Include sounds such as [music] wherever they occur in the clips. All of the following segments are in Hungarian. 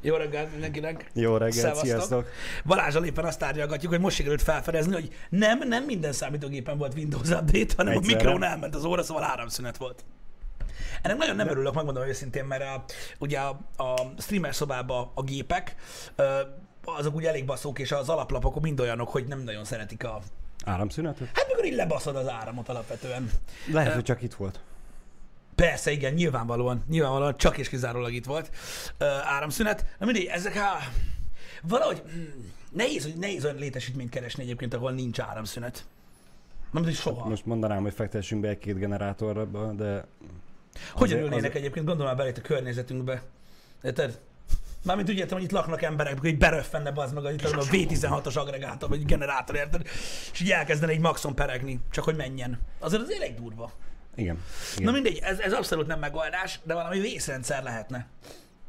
Jó reggelt mindenkinek. Jó reggelt, Szevasztok. sziasztok. Balázsal éppen azt tárgyalgatjuk, hogy most sikerült felfedezni, hogy nem, nem minden számítógépen volt Windows Update, hanem Egyszerre. a mikrón elment az óra, szóval áramszünet volt. Ennek nagyon nem örülök, megmondom őszintén, mert a, ugye a, a streamer szobában a gépek, azok ugye elég baszók, és az alaplapok mind olyanok, hogy nem nagyon szeretik a... Áramszünetet? Hát mikor így lebaszod az áramot alapvetően. Lehet, hogy csak itt volt. Persze, igen, nyilvánvalóan, nyilvánvalóan csak és kizárólag itt volt ö, áramszünet. Na mindig, ezek a... Valahogy mm, nehéz, hogy nehéz olyan létesítményt keresni egyébként, ahol nincs áramszünet. Nem hogy soha. Most mondanám, hogy fektessünk be egy-két generátorba, de... Hogyan ülnének egyébként, gondolom már belét a környezetünkbe. Érted? Mármint úgy értem, hogy itt laknak emberek, hogy beröffenne az meg, itt a V16-os agregátor, vagy generátor, érted? És így elkezdene egy maxon peregni, csak hogy menjen. Azért az elég durva. Igen. igen. Na mindegy, ez, ez abszolút nem megoldás, de valami vészrendszer lehetne.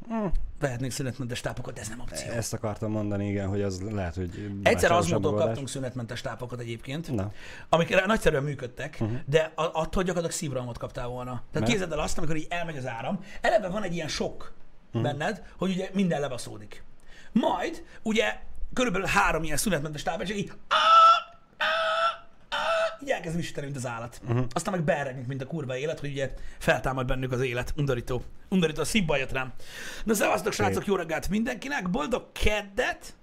Hm. Vehetnék szünetmentes tápokat, de ez nem opció. Ezt akartam mondani, igen, hogy az lehet, hogy... Egyszer azmódon megoldás. kaptunk szünetmentes tápokat egyébként, Na, amik nagyszerűen működtek, uh-huh. de attól gyakorlatilag szívrohamot kaptál volna. Tehát Mert? képzeld el azt, amikor így elmegy az áram, eleve van egy ilyen sok uh-huh. benned, hogy ugye minden lebaszódik. Majd ugye körülbelül három ilyen szünetmentes táv, és így így elkezd visíteni, mint az állat. Uh-huh. Aztán meg beregnek, mint a kurva élet, hogy ugye feltámad bennük az élet. Undorító. Undorító, a szívba jött rám. Na szevasztok, srácok, jó reggelt mindenkinek, boldog keddet!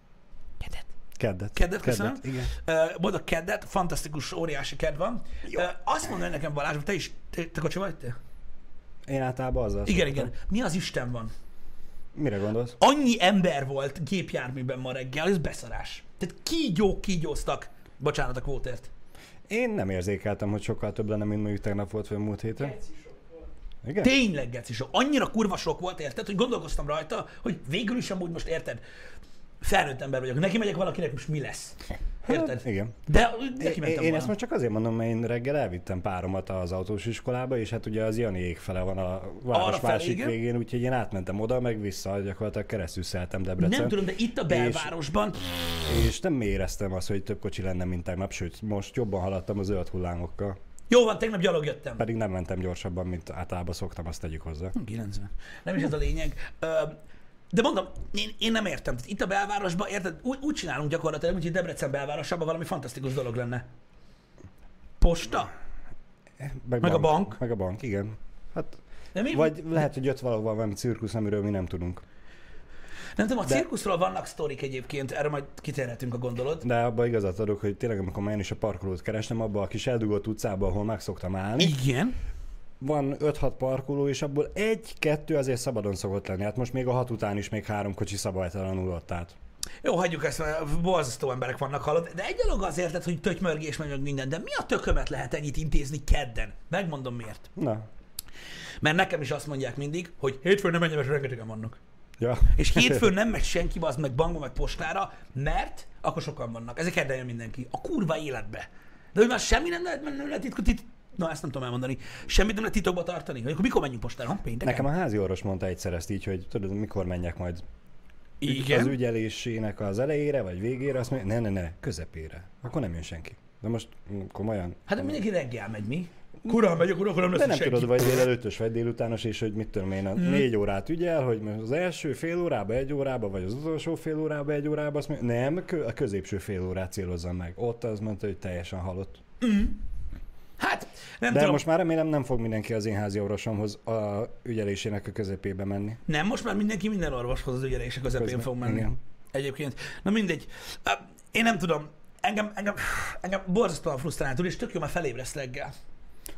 Keddet? keddet. Keddet, köszönöm. Igen. Ö, Boldog keddet, fantasztikus, óriási kedv van. Ö, Azt mondod nekem Balázs, te is, te, te kocsi vagy te? Én általában azzal Igen, szoktam. igen. Mi az Isten van? Mire gondolsz? Annyi ember volt gépjárműben ma reggel, ez beszarás. Tehát kígyók kígyóztak. Bocsánat a kvótért. Én nem érzékeltem, hogy sokkal több lenne, mint mondjuk tegnap volt, vagy a múlt héten. Igen? Tényleg, geci sok. Annyira kurva sok volt, érted, hogy gondolkoztam rajta, hogy végül is amúgy most érted, felnőtt ember vagyok, neki megyek valakinek most mi lesz. Érted? Hát, igen. De neki mentem én volna. ezt most csak azért mondom, mert én reggel elvittem páromat az autós iskolába, és hát ugye az Jani fele van a város Arra másik igen. végén, úgyhogy én átmentem oda, meg vissza, gyakorlatilag keresztül szeltem Debrecen. Nem tudom, de itt a belvárosban, És nem éreztem azt, hogy több kocsi lenne, mint tegnap, sőt, most jobban haladtam a zöld hullámokkal. jó van, tegnap gyalog jöttem. Pedig nem mentem gyorsabban, mint általában szoktam, azt tegyük hozzá. 90. Nem is ez a lényeg. Ö, De mondom, én, én nem értem. Itt a belvárosban, érted, úgy, úgy csinálunk gyakorlatilag, hogy Debrecen belvárosában valami fantasztikus dolog lenne. Posta? Meg a bank? Meg a bank, igen. Hát, De mi, vagy lehet, hogy jött valahol valami cirkusz, amiről mi nem tudunk. nem tudom, a de- cirkuszról vannak sztorik egyébként, erről majd kitérhetünk a gondolod. De abban igazat adok, hogy tényleg amikor már én is a parkolót kerestem, abban a kis eldugott utcában, ahol meg szoktam állni, Igen. Van 5-6 parkoló, és abból egy-kettő azért szabadon szokott lenni. Hát most még a hat után is még három kocsi szabálytalanul ott át. Jó, hagyjuk ezt, mert borzasztó emberek vannak hallott. De egy dolog az érted, hogy tötymörgés meg minden, de mi a tökömet lehet ennyit intézni kedden? Megmondom miért. Na, Mert nekem is azt mondják mindig, hogy hétfőn nem menjem, mert rengetegen vannak. ja. És hétfőn [laughs] nem megy senki, az meg bankba, meg postára, mert akkor sokan vannak. Ezek kedden jön mindenki. A kurva életbe. De hogy már semmi nem lehet, nem lehet titkot, tit... Na, ezt nem tudom elmondani. Semmit nem lehet titokba tartani. Hogy akkor mikor menjünk postára? Pénteken? Nekem a házi orvos mondta egyszer ezt így, hogy tudod, mikor menjek majd Igen. az ügyelésének az elejére, vagy végére, azt mondja, ne, ne, ne, közepére. Akkor nem jön senki. De most komolyan. Hát de mindenki reggel megy, mi? Kurán megyek, akkor nem lesz De nem senki. tudod, vagy délelőttös, vagy délutános, és hogy mit tudom én, a Mhm. négy órát ügyel, hogy most az első fél órába, egy órába, vagy az utolsó fél órába, egy órába, azt mondja, nem, a középső fél órát célozzam meg. Ott az mondta, hogy teljesen halott. Hát, nem De tudom. most már remélem nem fog mindenki az én házi orvosomhoz a ügyelésének a közepébe menni. Nem, most már mindenki minden orvoshoz az ügyelések közepén Közben, fog menni. igen. Egyébként. Na mindegy. Én nem tudom. Engem, engem, engem borzasztóan frusztrál, tudod, és tök jó, mert felébreszt reggel.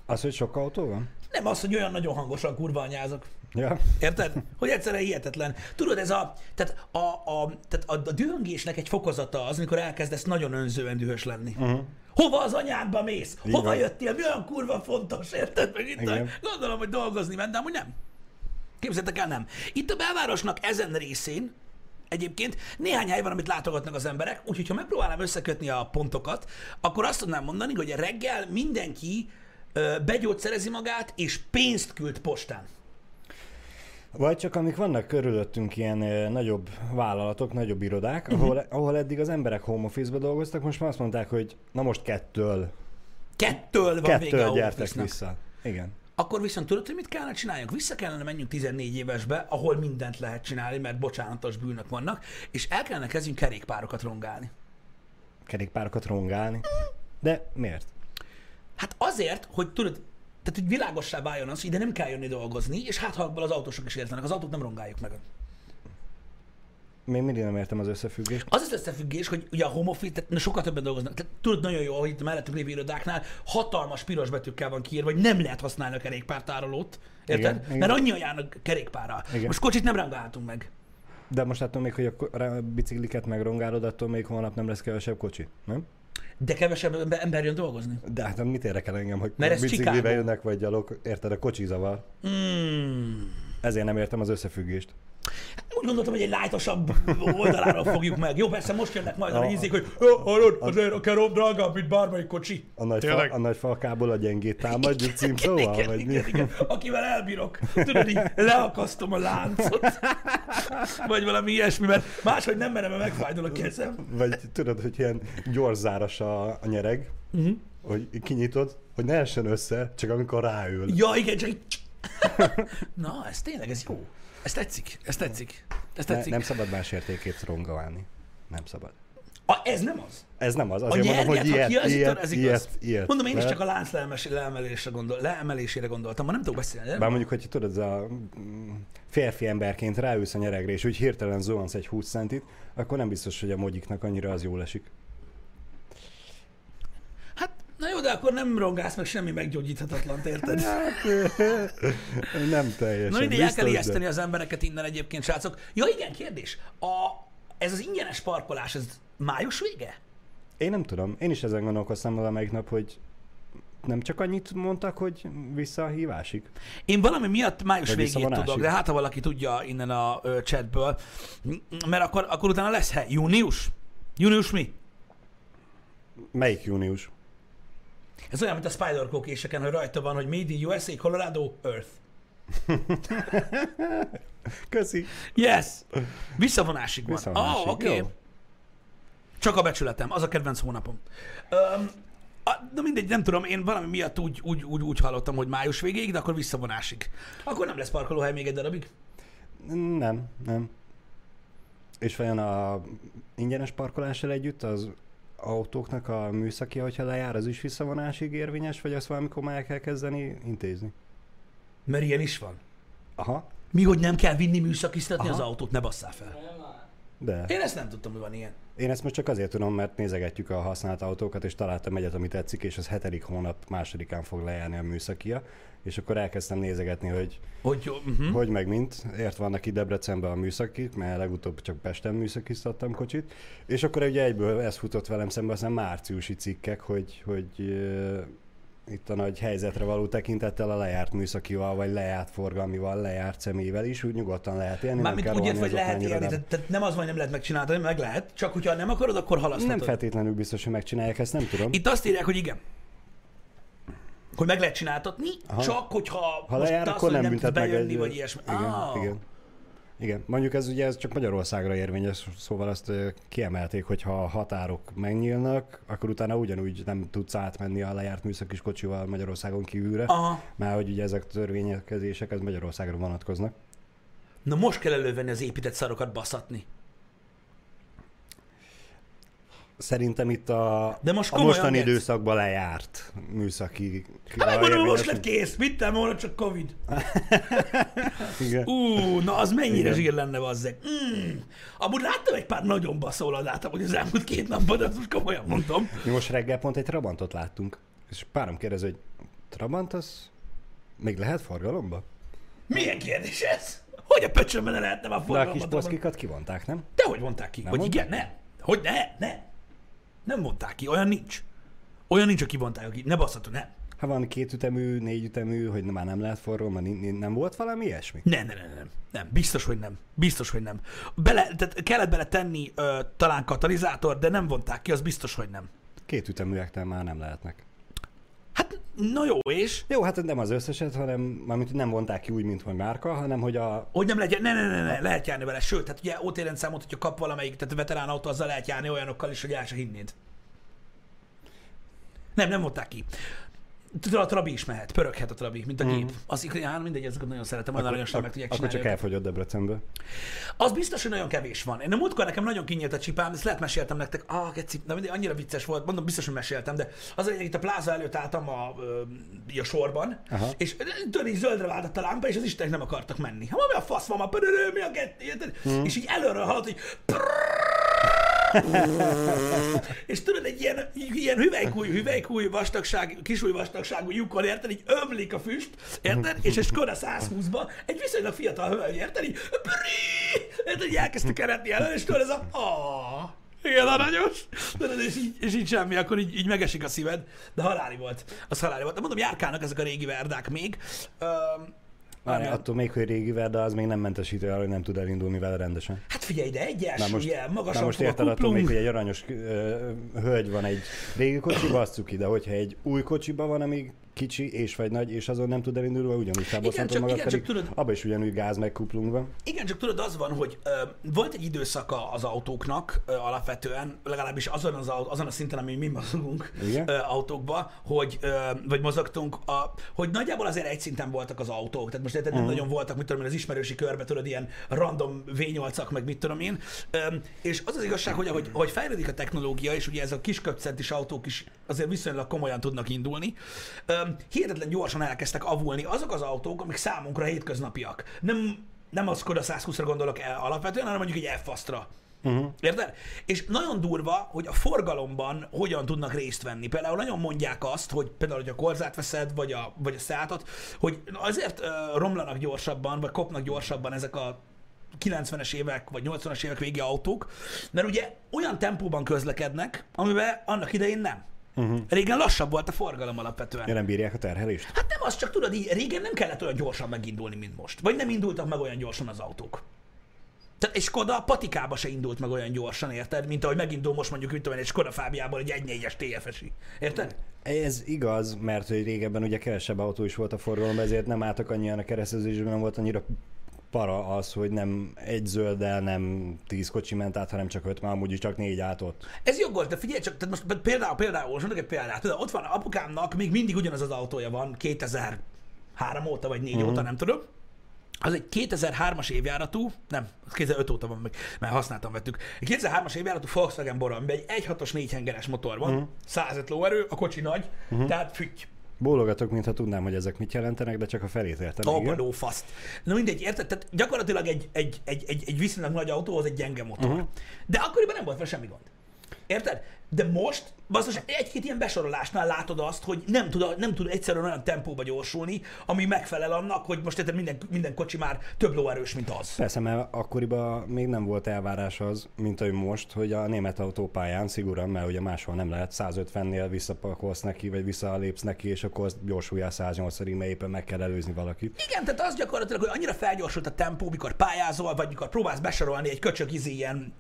Az, hogy sok autó van? Nem az, hogy olyan nagyon hangosan kurva anyázok. Ja. Érted? Hogy egyszerűen hihetetlen. Tudod, ez a, tehát a, a, tehát a, a dühöngésnek egy fokozata az, amikor elkezdesz nagyon önzően dühös lenni. Uh-huh. Hova az anyádba mész? Így Hova jöttél? Mi olyan kurva fontos, érted? Meg itt Igen. gondolom, hogy dolgozni ment, de amúgy nem. Képzeljétek el, nem. Itt a belvárosnak ezen részén egyébként néhány hely van, amit látogatnak az emberek, úgyhogy ha megpróbálnám összekötni a pontokat, akkor azt tudnám mondani, hogy reggel mindenki begyógyszerezi magát, és pénzt küld postán. Vagy csak amik vannak körülöttünk ilyen ö, nagyobb vállalatok, nagyobb irodák, Mhm. ahol, ahol eddig az emberek home office-ba dolgoztak, most már azt mondták, hogy na most kettől, Kettől van vége a kettől gyertek office-nak. vissza. Igen. akkor viszont tudod, hogy mit kellene csináljunk? Vissza kellene menjünk 14 évesbe, ahol mindent lehet csinálni, mert bocsánatos bűnök vannak, és el kellene kezdjünk kerékpárokat rongálni. Kerékpárokat rongálni. De miért? Hát azért, hogy tudod, tehát hogy világossá váljon az, hogy ide nem kell jönni dolgozni, és hát ha abból az autósok is értenek, az autót nem rongáljuk meg. Még mindig nem értem az összefüggést. Az az összefüggés, hogy ugye a home office, tehát sokkal többen dolgoznak. Tehát tudod nagyon jó, hogy itt a mellettünk lévő irodáknál hatalmas piros betűkkel van kiírva, hogy nem lehet használni a kerékpártárolót. Érted? Igen, igen. Mert annyian járnak kerékpárral. Igen. Most kocsit nem rangálhatunk meg. De most attól még, hogy a bicikliket megrongálod, attól még holnap nem lesz kevesebb kocsi, nem? De kevesebb ember, jön dolgozni. De hát mit érdekel engem, hogy Mert ez biciklivel Chicago. jönnek, vagy gyalog, érted, a kocsi zavar. Hmm. Ezért nem értem az összefüggést. Úgy gondoltam, hogy egy lájtosabb oldaláról fogjuk meg. Jó, persze most jönnek majd a A- ízik, hogy "Ö, hallod, azért a kerom drágább, mint bármelyik kocsi. A nagy, fa, a nagy falkából a gyengét támadjuk címszóval, igen, vagy igen, mi? igen, akivel elbírok. Tudod, így leakasztom a láncot. Vagy valami ilyesmi, mert máshogy nem merem, mert megfájdul a kezem. Vagy tudod, hogy ilyen gyors záras a, a nyereg, Uh-huh. hogy kinyitod, hogy ne essen össze, csak amikor ráül. Ja, igen, csak. Na, ez tényleg, ez jó. Ez tetszik, ez tetszik. Ez Ne, tetszik. nem szabad más értékét rongolni. Nem szabad. A, ez nem az. Ez nem az. A Azért mondom, hogy ilyet, kiazítod, ilyet, ez igaz. ilyet, ilyet. Mondom, én is csak a lánc leemes, leemelésre, gondol, leemelésére gondoltam, ma nem tudok beszélni. nem Bár mondjuk, hogy tudod, ez a férfi emberként ráülsz a nyeregre, és úgy hirtelen zuhansz egy 20 centit, akkor nem biztos, hogy a mogyiknak annyira az jól esik. Hát, na jó, de akkor nem rongálsz meg semmi meggyógyíthatatlan, érted? Nem teljesen. Na mindegy, el kell de- ijeszteni az embereket innen egyébként, srácok. Ja igen, kérdés. A, ez az ingyenes parkolás, ez május vége? Én nem tudom. Én is ezen gondolkoztam valamelyik nap, hogy nem csak annyit mondtak, hogy vissza a hívásig. Én valami miatt május Vagy végét tudok, de hát ha valaki tudja innen a ö, chatből, mert akkor, akkor utána lesz hely. Június? Június mi? Melyik június? Ez olyan, mint a spider késeken, hogy rajta van, hogy Made in USA, Colorado, Earth. Köszi. Yes! Visszavonásig van. Visszavonásig, Ah, oké. Okay. jó. Csak a becsületem, az a kedvenc hónapom. Um, a, de mindegy, nem tudom, én valami miatt úgy, úgy, úgy, úgy hallottam, hogy május végéig, de akkor visszavonásig. Akkor nem lesz parkolóhely még egy darabig. Nem, nem. És vajon a ingyenes parkolással együtt az autóknak a műszaki, hogyha lejár, az is visszavonásig érvényes, vagy azt valamikor már el kell kezdeni intézni? Mert ilyen is van. Aha, Mi, hogy nem kell vinni műszakiztatni Aha. az autót, ne basszál fel. de. Én ezt nem tudtam, hogy van ilyen. Én ezt most csak azért tudom, mert nézegetjük a használt autókat, és találtam egyet, ami tetszik, és az hetedik hónap másodikán fog lejárni a műszakia, és akkor elkezdtem nézegetni, hogy Hogy uh-huh. hogy meg mint. Ért vannak itt Debrecenben a műszakik, mert legutóbb csak Pesten műszakiztattam kocsit, és akkor ugye egyből ez futott velem szembe, aztán márciusi cikkek, hogy, hogy uh, itt a nagy helyzetre való tekintettel a lejárt műszakival, vagy lejárt forgalmival, lejárt személyvel is, úgy nyugodtan lehet élni. Mármint nem úgy ért, hogy lehet élni, annyira tehát, nem az hogy nem lehet megcsinálni, meg lehet, csak hogyha nem akarod, akkor nem, halaszthatod. nem feltétlenül biztos, hogy megcsinálják, ezt nem tudom. Itt azt írják, hogy igen. Hogy meg lehet csináltatni, Aha. csak hogyha Ha lejár, akkor mondod, nem hogy büntet meg bejönni, egy... vagy ilyesmi. Igen, Ah. igen. Igen, mondjuk ez ugye ez csak Magyarországra érvényes, szóval azt ö, kiemelték, hogy ha a határok megnyílnak, akkor utána ugyanúgy nem tudsz átmenni a lejárt műszakis kocsival Magyarországon kívülre, Aha. mert hogy ugye ezek a törvényekezések, ez Magyarországra vonatkoznak. Na most kell elővenni az épített szarokat baszatni. Szerintem itt a, De most a mostani Gec? időszakban lejárt műszaki. Hát megmondom, most lett kész. Vittem volna csak Covid. [laughs] Igen. Ú, na az mennyire Igen. zsír lenne, bazzeg. Mm. Amúgy láttam egy pár nagyon baszóladát, hogy az elmúlt két napban, azt most komolyan mondom. Mi most reggel pont egy Trabantot láttunk, és párom kérdez, hogy Trabant az még lehet forgalomba? Milyen kérdés ez? Hogy a pöcsömben ne lehetne már De a kis poszkikat kivonták, nem? De hogy mondták ki? Nem hogy mondták? igen, nem. Hogy ne, ne. Nem mondták ki, olyan nincs. Olyan nincs, aki mondták ki. Ne basszatok, nem. Ha van két ütemű, négy ütemű, hogy már nem lehet ni- ni- nem volt valami ilyesmi? Nem, nem, nem, nem. Nem, biztos, hogy nem. Biztos, hogy nem. Bele, tehát kellett bele tenni ö, talán katalizátor, de nem vonták ki, az biztos, hogy nem. Két üteműekkel már nem lehetnek. Hát, na jó, és? Jó, hát nem az összeset, hanem mármint nem vonták ki úgy, mint hogy márka, hanem hogy a... Hogy nem lehet, ne, ne, ne, ne, lehet járni vele. Sőt, hát ugye OT rendszámot, hogyha kap valamelyik, tehát veterán autó, azzal lehet járni olyanokkal is, hogy el se hinnéd. Nem, nem mondták ki. A trabi is mehet, pöröghet a trabi, mint a gép. Mm. Az, já, mindegy, ezeket nagyon szeretem, olyan aranyosan meg tudják Akkor csinálni. csak elfogyott Debrecenből. Az biztos, hogy nagyon kevés van. Én a múltkor nekem nagyon kinyílt a csipám, ezt lehet meséltem nektek. Ah, geci, na mindegy, annyira vicces volt, mondom, biztos, hogy meséltem, de az hogy itt a pláza előtt álltam a, a sorban, Aha. és így zöldre váltott a lámpa, és az istenek nem akartak menni. Ha mi a fasz van, a pörörő, mi a get? Mhm. És így előről hallott, hogy és tudod, egy ilyen, ilyen hüvelykúj, hüvelykúj vastagság, kisúj vastagságú lyukon, érted, így ömlik a füst, érted? És egy Skoda 120-ba egy viszonylag fiatal hölgy, érted? Így, brrrr, érted, így elkezdte keretni elő, és tudod, ez a, ah, igen, aranyos. Tudod, és így, és így semmi, akkor így, így megesik a szíved. De haláli volt. Az haláli volt. De mondom, járkálnak ezek a régi verdák még. Öm, Árnyal. attól még, hogy régivel, de az még nem mentesítő arra, hogy nem tud elindulni vele rendesen. Hát figyelj, de egyes, most- ugye, Na magasan most érted, attól még, hogy egy aranyos ö, hölgy van egy régi kocsiba, azt cuki, de hogyha egy új kocsiba van, ami kicsi és vagy nagy, és azon nem tud elindulni, ugyanúgy tábaszthatod csak- magad, igen, pedig tudod- abban is ugyanúgy gáz meg kuplung van. Igen, csak tudod, az van, hogy ö, volt egy időszaka az autóknak ö, alapvetően, legalábbis azon, az, azon a szinten, ami mi mozogunk Igen. ö, autókba, hogy, ö, vagy mozogtunk, a, hogy nagyjából azért egy szinten voltak az autók. Tehát most érted, nem Mhm. nagyon voltak, mit tudom én, az ismerősi körbe, tudod, ilyen random V8-ak, meg mit tudom én. Ö, és az az igazság, hogy ahogy, ahogy fejlődik a technológia, és ugye ez a kis köpcentis autók is azért viszonylag komolyan tudnak indulni, ö, hihetetlen gyorsan elkezdtek avulni azok az autók, amik számunkra hétköznapiak. Nem, nem a Skoda 120-ra gondolok el alapvetően, hanem mondjuk egy F-asztra. Uh-huh. Érted? És nagyon durva, hogy a forgalomban hogyan tudnak részt venni. Például nagyon mondják azt, hogy például, hogy a korzát veszed, vagy a, vagy a szátot, hogy azért uh, romlanak gyorsabban, vagy kopnak gyorsabban ezek a 90-es évek, vagy 80-as évek végi autók, mert ugye olyan tempóban közlekednek, amiben annak idején nem. Uh-huh. Régen lassabb volt a forgalom alapvetően. Ja, nem bírják a terhelést? Hát nem, az csak tudod, így régen nem kellett olyan gyorsan megindulni, mint most. Vagy nem indultak meg olyan gyorsan az autók. Tehát egy Skoda a patikába se indult meg olyan gyorsan, érted? Mint ahogy megindul most mondjuk, én, egy Skoda Fábiából egy 1.4-es TFSI. Érted? Ez igaz, mert hogy régebben ugye kevesebb autó is volt a forgalomban, ezért nem álltak annyian a keresztezésben, nem volt annyira para az, hogy nem egy zölddel nem tíz kocsi ment át, hanem csak öt, már amúgy csak négy át ott. Ez jogos, de figyelj csak, tehát most például, például, most mondok egy példát, tudod, ott van apukámnak, még mindig ugyanaz az autója van, 2003 óta vagy 4 uh-huh. óta, nem tudom. Az egy 2003-as évjáratú, nem, az 2005 óta van meg, mert használtam vettük. Egy 2003-as évjáratú Volkswagen Bora, amiben egy 1.6-os 4 hengeres motor van, uh-huh. 105 lóerő, a kocsi nagy, uh-huh. tehát fügy. Bólogatok, mintha tudnám, hogy ezek mit jelentenek, de csak a felét értem. Abadó faszt. Na mindegy, érted? Tehát gyakorlatilag egy, egy, egy, egy, egy viszonylag nagy autóhoz egy gyenge motor. Uh-huh. De akkoriban nem volt vele semmi gond. Érted? De most, basszus, egy-két ilyen besorolásnál látod azt, hogy nem tud, nem tud egyszerűen olyan tempóba gyorsulni, ami megfelel annak, hogy most érted, minden, minden kocsi már több lóerős, mint az. Persze, mert akkoriban még nem volt elvárás az, mint ahogy most, hogy a német autópályán szigorúan, mert ugye máshol nem lehet, 150-nél visszapakolsz neki, vagy visszalépsz neki, és akkor azt gyorsuljál 180-ig, mert éppen meg kell előzni valakit. Igen, tehát az gyakorlatilag, hogy annyira felgyorsult a tempó, mikor pályázol, vagy mikor próbálsz besorolni egy köcsög izé ilyen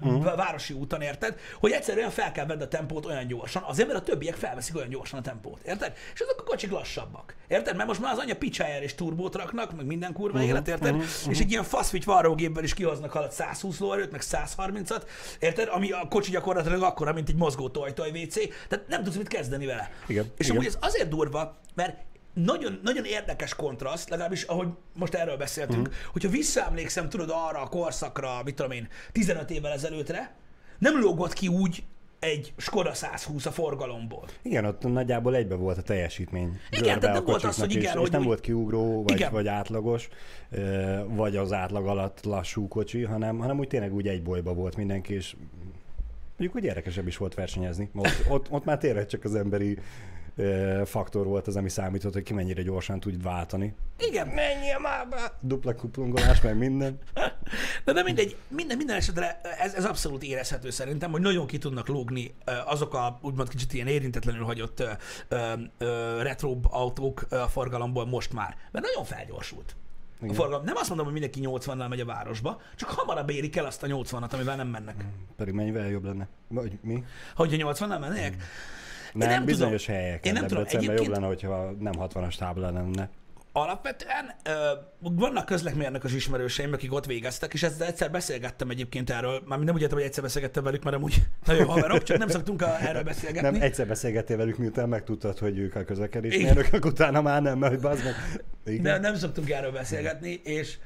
uh-huh. városi úton, érted? Hogy egyszerűen fel kell vedd a tempót olyan gyorsan, azért, mert a többiek felveszik olyan gyorsan a tempót, érted? És azok a kocsik lassabbak, érted? Mert most már az anya picsájára is turbót raknak, meg minden kurva uh-huh. élet, érted? Uh-huh. És egy ilyen faszvics varrógépből is kihoznak alatt 120 lóerőt, meg 130-at, érted? Ami a kocsi gyakorlatilag akkora, mint egy mozgó toj WC, tehát nem tudsz mit kezdeni vele. Igen, És igen. amúgy ez azért durva, mert nagyon, nagyon érdekes kontraszt, legalábbis ahogy most erről beszéltünk, uh-huh. hogyha visszaemlékszem, tudod, arra a korszakra, mit tudom én, 15 évvel ezelőttre, nem lógott ki úgy egy Skoda 120 a forgalomból. Igen, ott nagyjából egybe volt a teljesítmény. Igen, tehát nem volt az, hogy igen, is, hogy és nem úgy- volt kiugró, vagy, Igen. vagy átlagos, vagy az átlag alatt lassú kocsi, hanem, hanem úgy tényleg úgy egy bolyba volt mindenki, és mondjuk úgy érdekesebb is volt versenyezni. Ott, ott, ott már tényleg csak az emberi faktor volt az, ami számított, hogy ki mennyire gyorsan tud váltani. Igen, Menjél már be! Dupla kuplungolás, meg minden. [laughs] de, de mindegy, minden, minden esetre ez, ez abszolút érezhető szerintem, hogy nagyon ki tudnak lógni azok a úgymond kicsit ilyen érintetlenül hagyott retro autók a forgalomból most már, mert nagyon felgyorsult. A Igen. forgalom. Nem azt mondom, hogy mindenki 80-nal megy a városba, csak hamarabb érik el azt a 80-at, amivel nem mennek. Pedig mennyivel jobb lenne? Vagy mi? Hogy a 80-nal mennek? Nem, nem bizonyos tudom. helyeken. Én nem tudom. Debrecenben jobb Egyébként- lenne, hogyha nem 60-as tábla lenne. alapvetően ö, vannak közlekmérnökös ismerőseim, akik ott végeztek, és ezzel egyszer beszélgettem egyébként erről, már nem úgy értem, hogy egyszer beszélgettem velük, mert amúgy nagyon haverok, csak nem szoktunk a, erről beszélgetni. Nem, egyszer beszélgettél velük, miután megtudtad, hogy ők a közlekedésmérnökök, utána már nem, mert bazd meg. Igen. Nem, nem szoktunk erről beszélgetni, és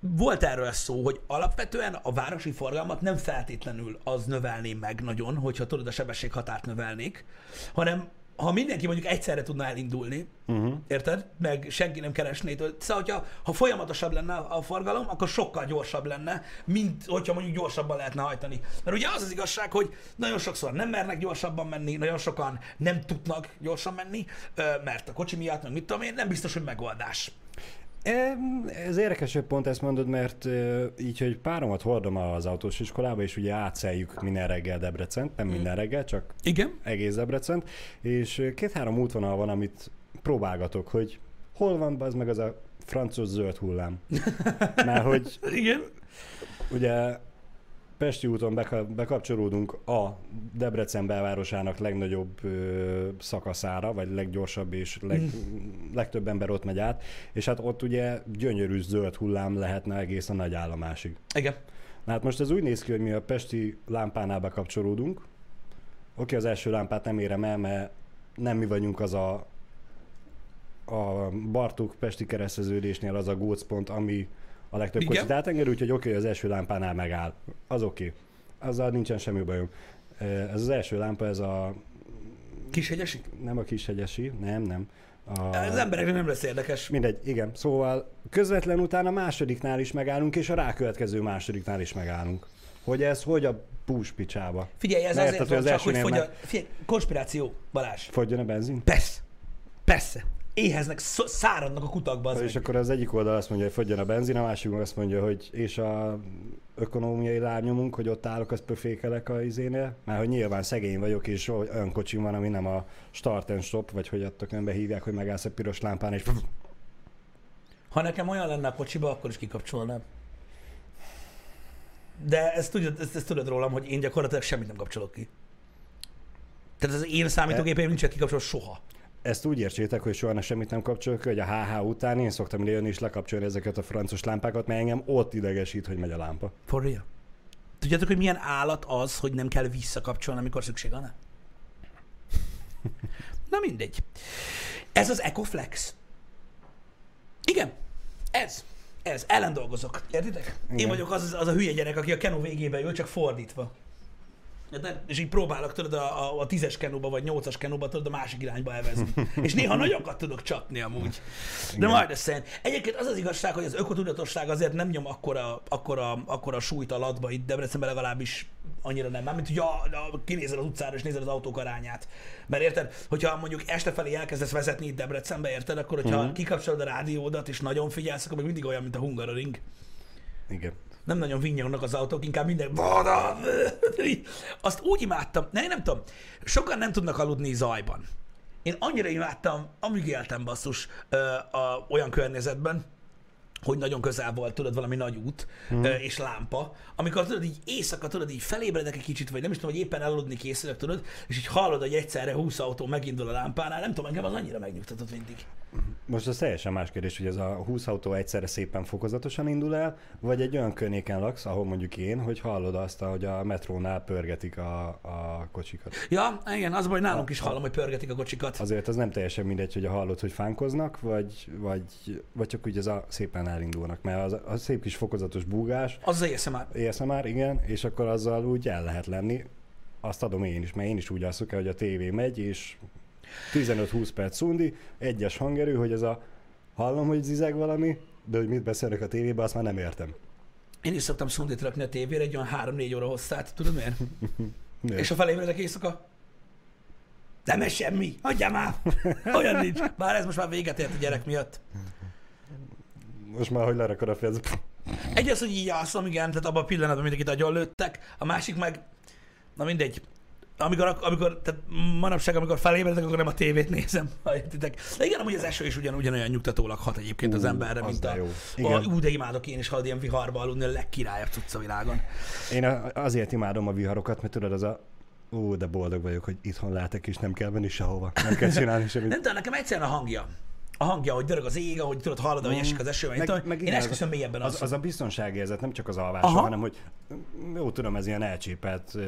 volt erről szó, hogy alapvetően a városi forgalmat nem feltétlenül az növelné meg nagyon, hogyha tudod a sebességhatárt növelnék, hanem ha mindenki mondjuk egyszerre tudna elindulni, uh-huh. érted? Meg senki nem keresné. Szóval, hogyha, ha folyamatosabb lenne a forgalom, akkor sokkal gyorsabb lenne, mint hogyha mondjuk gyorsabban lehetne hajtani. Mert ugye az az igazság, hogy nagyon sokszor nem mernek gyorsabban menni, nagyon sokan nem tudnak gyorsan menni, mert a kocsi miatt, meg mit tudom én, nem biztos, hogy megoldás. Ez érdekes, hogy pont ezt mondod, mert így, hogy páromat hordom az autós iskolába, és ugye átszeljük minden reggel Debrecent, nem minden reggel, csak Igen? egész Debrecent, és két-három útvonal van, amit próbálgatok, hogy hol van az meg az a francos zöld hullám. [laughs] Mert hogy Igen? ugye Pesti úton beka- bekapcsolódunk a Debrecen belvárosának legnagyobb ö, szakaszára, vagy leggyorsabb és leg, legtöbb ember ott megy át, és hát ott ugye gyönyörű zöld hullám lehetne egész a nagy állomásig. Igen. Na hát most ez úgy néz ki, hogy mi a Pesti lámpánál bekapcsolódunk. Oké, az első lámpát nem érem el, mert nem mi vagyunk az a a Bartók Pesti kereszteződésnél az a gócpont, ami a legtöbb Igen. kocsit átenger, úgyhogy oké, az első lámpánál megáll. Az oké. Azzal nincsen semmi bajom. Ez az első lámpa, ez a Kishegyesi? nem a kishegyesi, nem, nem. A, Az embereknek nem lesz érdekes. Mindegy, igen. Szóval közvetlen utána a másodiknál is megállunk, és a rákövetkező másodiknál is megállunk. Hogy ez hogy a púspicsába? Figyelj, ez Mert azért van hogy az csak, hogy fogy a... Figyelj, konspiráció, Balázs. Fogjon a benzin? Persze. Persze. Éheznek, száradnak a kutakba. Az És meg. akkor az egyik oldal azt mondja, hogy fogjon a benzin, a másik azt mondja, hogy és a ökonómiai lábnyomunk, hogy ott állok, azt pöfékelek a izénél, mert hogy nyilván szegény vagyok, és olyan kocsim van, ami nem a start and stop, vagy hogy adtak önbe hívják, hogy megállsz a piros lámpán, és Ha nekem olyan lenne a kocsiba, akkor is kikapcsolnám. De ezt tudod, ezt, ezt tudod rólam, hogy én gyakorlatilag semmit nem kapcsolok ki. Tehát az én számítógépeim nincsen kikapcsolva soha. Ezt úgy értsétek, hogy soha semmit nem kapcsolok, hogy a HH után én szoktam lejönni és lekapcsolni ezeket a francos lámpákat, mert engem ott idegesít, hogy megy a lámpa. For real. Tudjátok, hogy milyen állat az, hogy nem kell visszakapcsolni, amikor szükség van? Na mindegy. Ez az Ecoflex. Igen, ez. Ez. Ellen dolgozok. Értitek? Én Igen. vagyok az, az a hülye gyerek, aki a Keno végébe ül, csak fordítva. Érted? És így próbálok, tudod, a, a, a tízes kenóba vagy nyolcas kenóba, tudod, a másik irányba elvezni. [laughs] És néha nagyokat tudok csapni amúgy. De Igen. majd összejön. Egyébként az az igazság, hogy az ökotudatosság azért nem nyom akkora, akkora, akkora súlyt a latba itt Debrecenben legalábbis annyira nem. Mármint, hogy a, a, kinézel az utcára és nézed az autók arányát. Mert érted, hogyha mondjuk este felé elkezdesz vezetni itt Debrecenbe, érted, akkor hogyha Mhm. kikapcsolod a rádiódat és nagyon figyelsz, akkor még mindig olyan, mint a Hungaroring Igen. Nem nagyon vinnyognak az autók, inkább minden... Azt úgy imádtam, ne, nem tudom, sokan nem tudnak aludni zajban. Én annyira imádtam, amíg éltem basszus ö, a, olyan környezetben, hogy nagyon közel volt, tudod, valami nagy út hmm. és lámpa, amikor tudod, így éjszaka, tudod, így felébredek egy kicsit, vagy nem is tudom, hogy éppen elaludni készülök, tudod, és így hallod, hogy egyszerre 20 autó megindul a lámpánál, nem tudom, engem az annyira megnyugtatott mindig. Most az teljesen más kérdés, hogy ez a 20 autó egyszerre szépen fokozatosan indul el, vagy egy olyan környéken laksz, ahol mondjuk én, hogy hallod azt, hogy a metrónál pörgetik a, a kocsikat. Ja, igen, az baj, nálunk is hallom, hogy pörgetik a kocsikat. Azért az nem teljesen mindegy, hogy a hallod, hogy fánkoznak, vagy, vagy, vagy csak úgy ez a szépen elindulnak, mert az a szép kis fokozatos búgás, Az az ASMR. már, igen, és akkor azzal úgy el lehet lenni. Azt adom én is, mert én is úgy alszok el, hogy a tévé megy, és 15-20 perc szundi, egyes hangerő, hogy ez a hallom, hogy zizeg valami, de hogy mit beszélnek a tévébe, azt már nem értem. Én is szoktam szundit rakni a tévére egy olyan 3-4 óra hosszát, tudod miért? [laughs] Miért? És ha felébredek éjszaka, nem ez semmi, hagyjál már! [laughs] Olyan nincs. Bár ez most már véget ért a gyerek miatt. Most már, hogy lerakod a fejez, Egy az, hogy így alszom, igen, tehát abban a pillanatban mindenkit agyon lőttek, a másik meg, na mindegy, amikor, amikor tehát manapság, amikor felébredek, akkor nem a tévét nézem, [laughs] ha értitek. De igen, amúgy az eső is ugyan, ugyanolyan nyugtatólag hat egyébként az Ú, emberre, az mint de a, jó. a, Igen. ú, de imádok én is, ha ilyen viharba aludni, a legkirályabb cucc a világon. Én a- azért imádom a viharokat, mert tudod, az a Ó, de boldog vagyok, hogy itthon lehetek, és nem kell menni sehova. Nem kell csinálni semmit. Nem tudom, nekem egyszerűen a hangja. A hangja, hogy dörög az ég, ahogy tudod, hallod, hogy esik az eső, meg, meg, meg én esküszöm mélyebben az, az, az a biztonságérzet, nem csak az alvás, hanem hogy jó tudom, ez ilyen elcsépelt uh,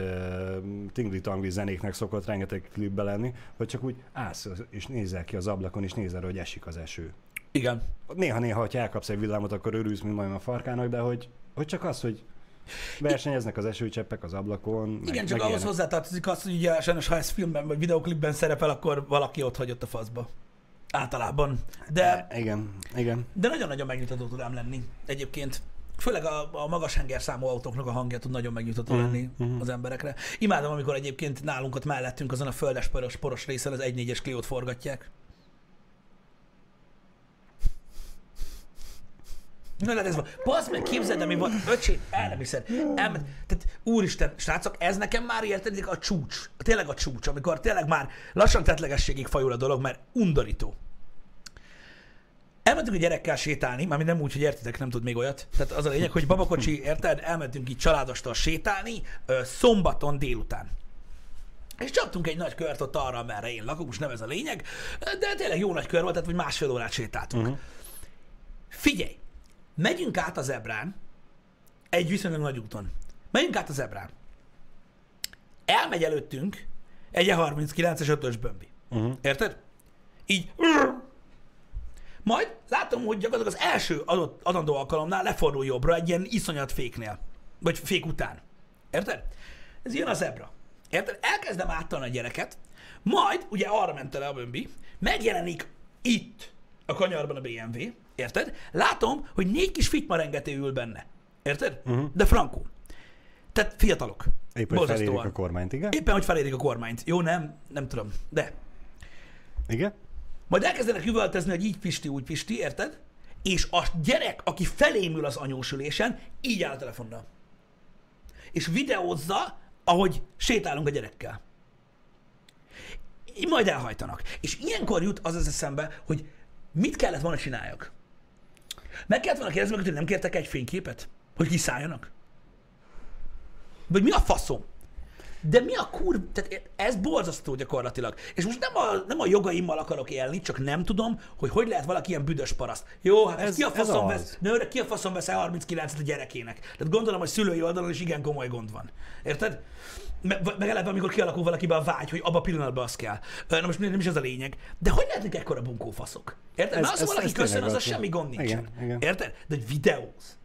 tingli-tangli zenéknek szokott rengeteg klipbe lenni, hogy csak úgy állsz és nézel ki az ablakon, és nézel, hogy esik az eső. Igen. Néha-néha, ha elkapsz egy villámot, akkor örülsz, mint majd a farkának, de hogy, hogy csak az, hogy versenyeznek az esőcseppek az ablakon. meg- Igen, csak meg ahhoz hozzátartozik az, hogy ugye sajnos, ha ez filmben vagy videoklipben szerepel, akkor valaki ott hagyott a faszba. Általában. De, Igen, igen. de nagyon-nagyon megnyugtató tud ám lenni egyébként. Főleg a, a magas hengerszámú autóknak a hangja tud nagyon megnyugtató Mhm, lenni mhm. az emberekre. Imádom, amikor egyébként nálunk ott mellettünk azon a földes poros, poros részen az 1.4-es Clio-t forgatják. Na, de ez van. Basz meg, képzeld, el, mi van. Öcsém, el nem hiszed. El, tehát, úristen, srácok, ez nekem már érted, a csúcs. Tényleg a csúcs, amikor tényleg már lassan tetlegességig fajul a dolog, mert undorító. Elmentünk a gyerekkel sétálni, mármint nem úgy, hogy értitek, nem tud még olyat. Tehát az a lényeg, hogy babakocsi, érted, elmentünk így családostól sétálni ö, szombaton délután. És csaptunk egy nagy kört ott arra, amerre én lakok, most nem ez a lényeg, de tényleg jó nagy kör volt, tehát hogy másfél órát sétáltunk. Uh-huh. Figyelj, megyünk át az Ebrán, egy viszonylag nagy úton. Megyünk át az Ebrán. Elmegy előttünk egy E E39-es ötös bömbi. Uh-huh. Érted? Így. Majd látom, hogy gyakorlatilag az első adott, adandó alkalomnál lefordul jobbra egy ilyen iszonyat féknél. Vagy fék után. Érted? Ez jön a zebra. Érted? Elkezdem áttalni a gyereket, majd ugye arra ment el a bömbi, megjelenik itt a kanyarban a BMW, érted? Látom, hogy négy kis fitmarengető ül benne. Érted? Uh-huh. De frankó. Tehát fiatalok. Épp, hogy felérik a kormányt, igen? Éppen, hogy felérik a kormányt. Jó, nem? Nem tudom. De. Igen? Majd elkezdenek üvöltezni, hogy így Pisti, úgy Pisti, érted? És a gyerek, aki felémül az anyósülésen, így áll a telefonnal. És videózza, ahogy sétálunk a gyerekkel. Így majd elhajtanak. És ilyenkor jut az az eszembe, hogy mit kellett volna csináljak. Meg kellett volna kérdezni hogy nem kértek egy fényképet? Hogy kiszálljanak? Vagy mi a faszom? De mi a kur... Tehát ez borzasztó gyakorlatilag. És most nem a, nem a jogaimmal akarok élni, csak nem tudom, hogy hogy lehet valaki ilyen büdös paraszt. Jó, hát ez, ki a faszom vesz, nőre, ki a faszom vesz 39-et a gyerekének? Tehát gondolom, hogy szülői oldalon is igen komoly gond van. Érted? Me- Meg eleve, amikor kialakul valakiben a vágy, hogy abba a pillanatban az kell. Na most nem is ez a lényeg. De hogy lehetnek ekkora bunkófaszok? Érted? Ez- Mert az, ez- valaki ez köszön, az a semmi gond nincsen. Igen, igen. Érted? De hogy videóz.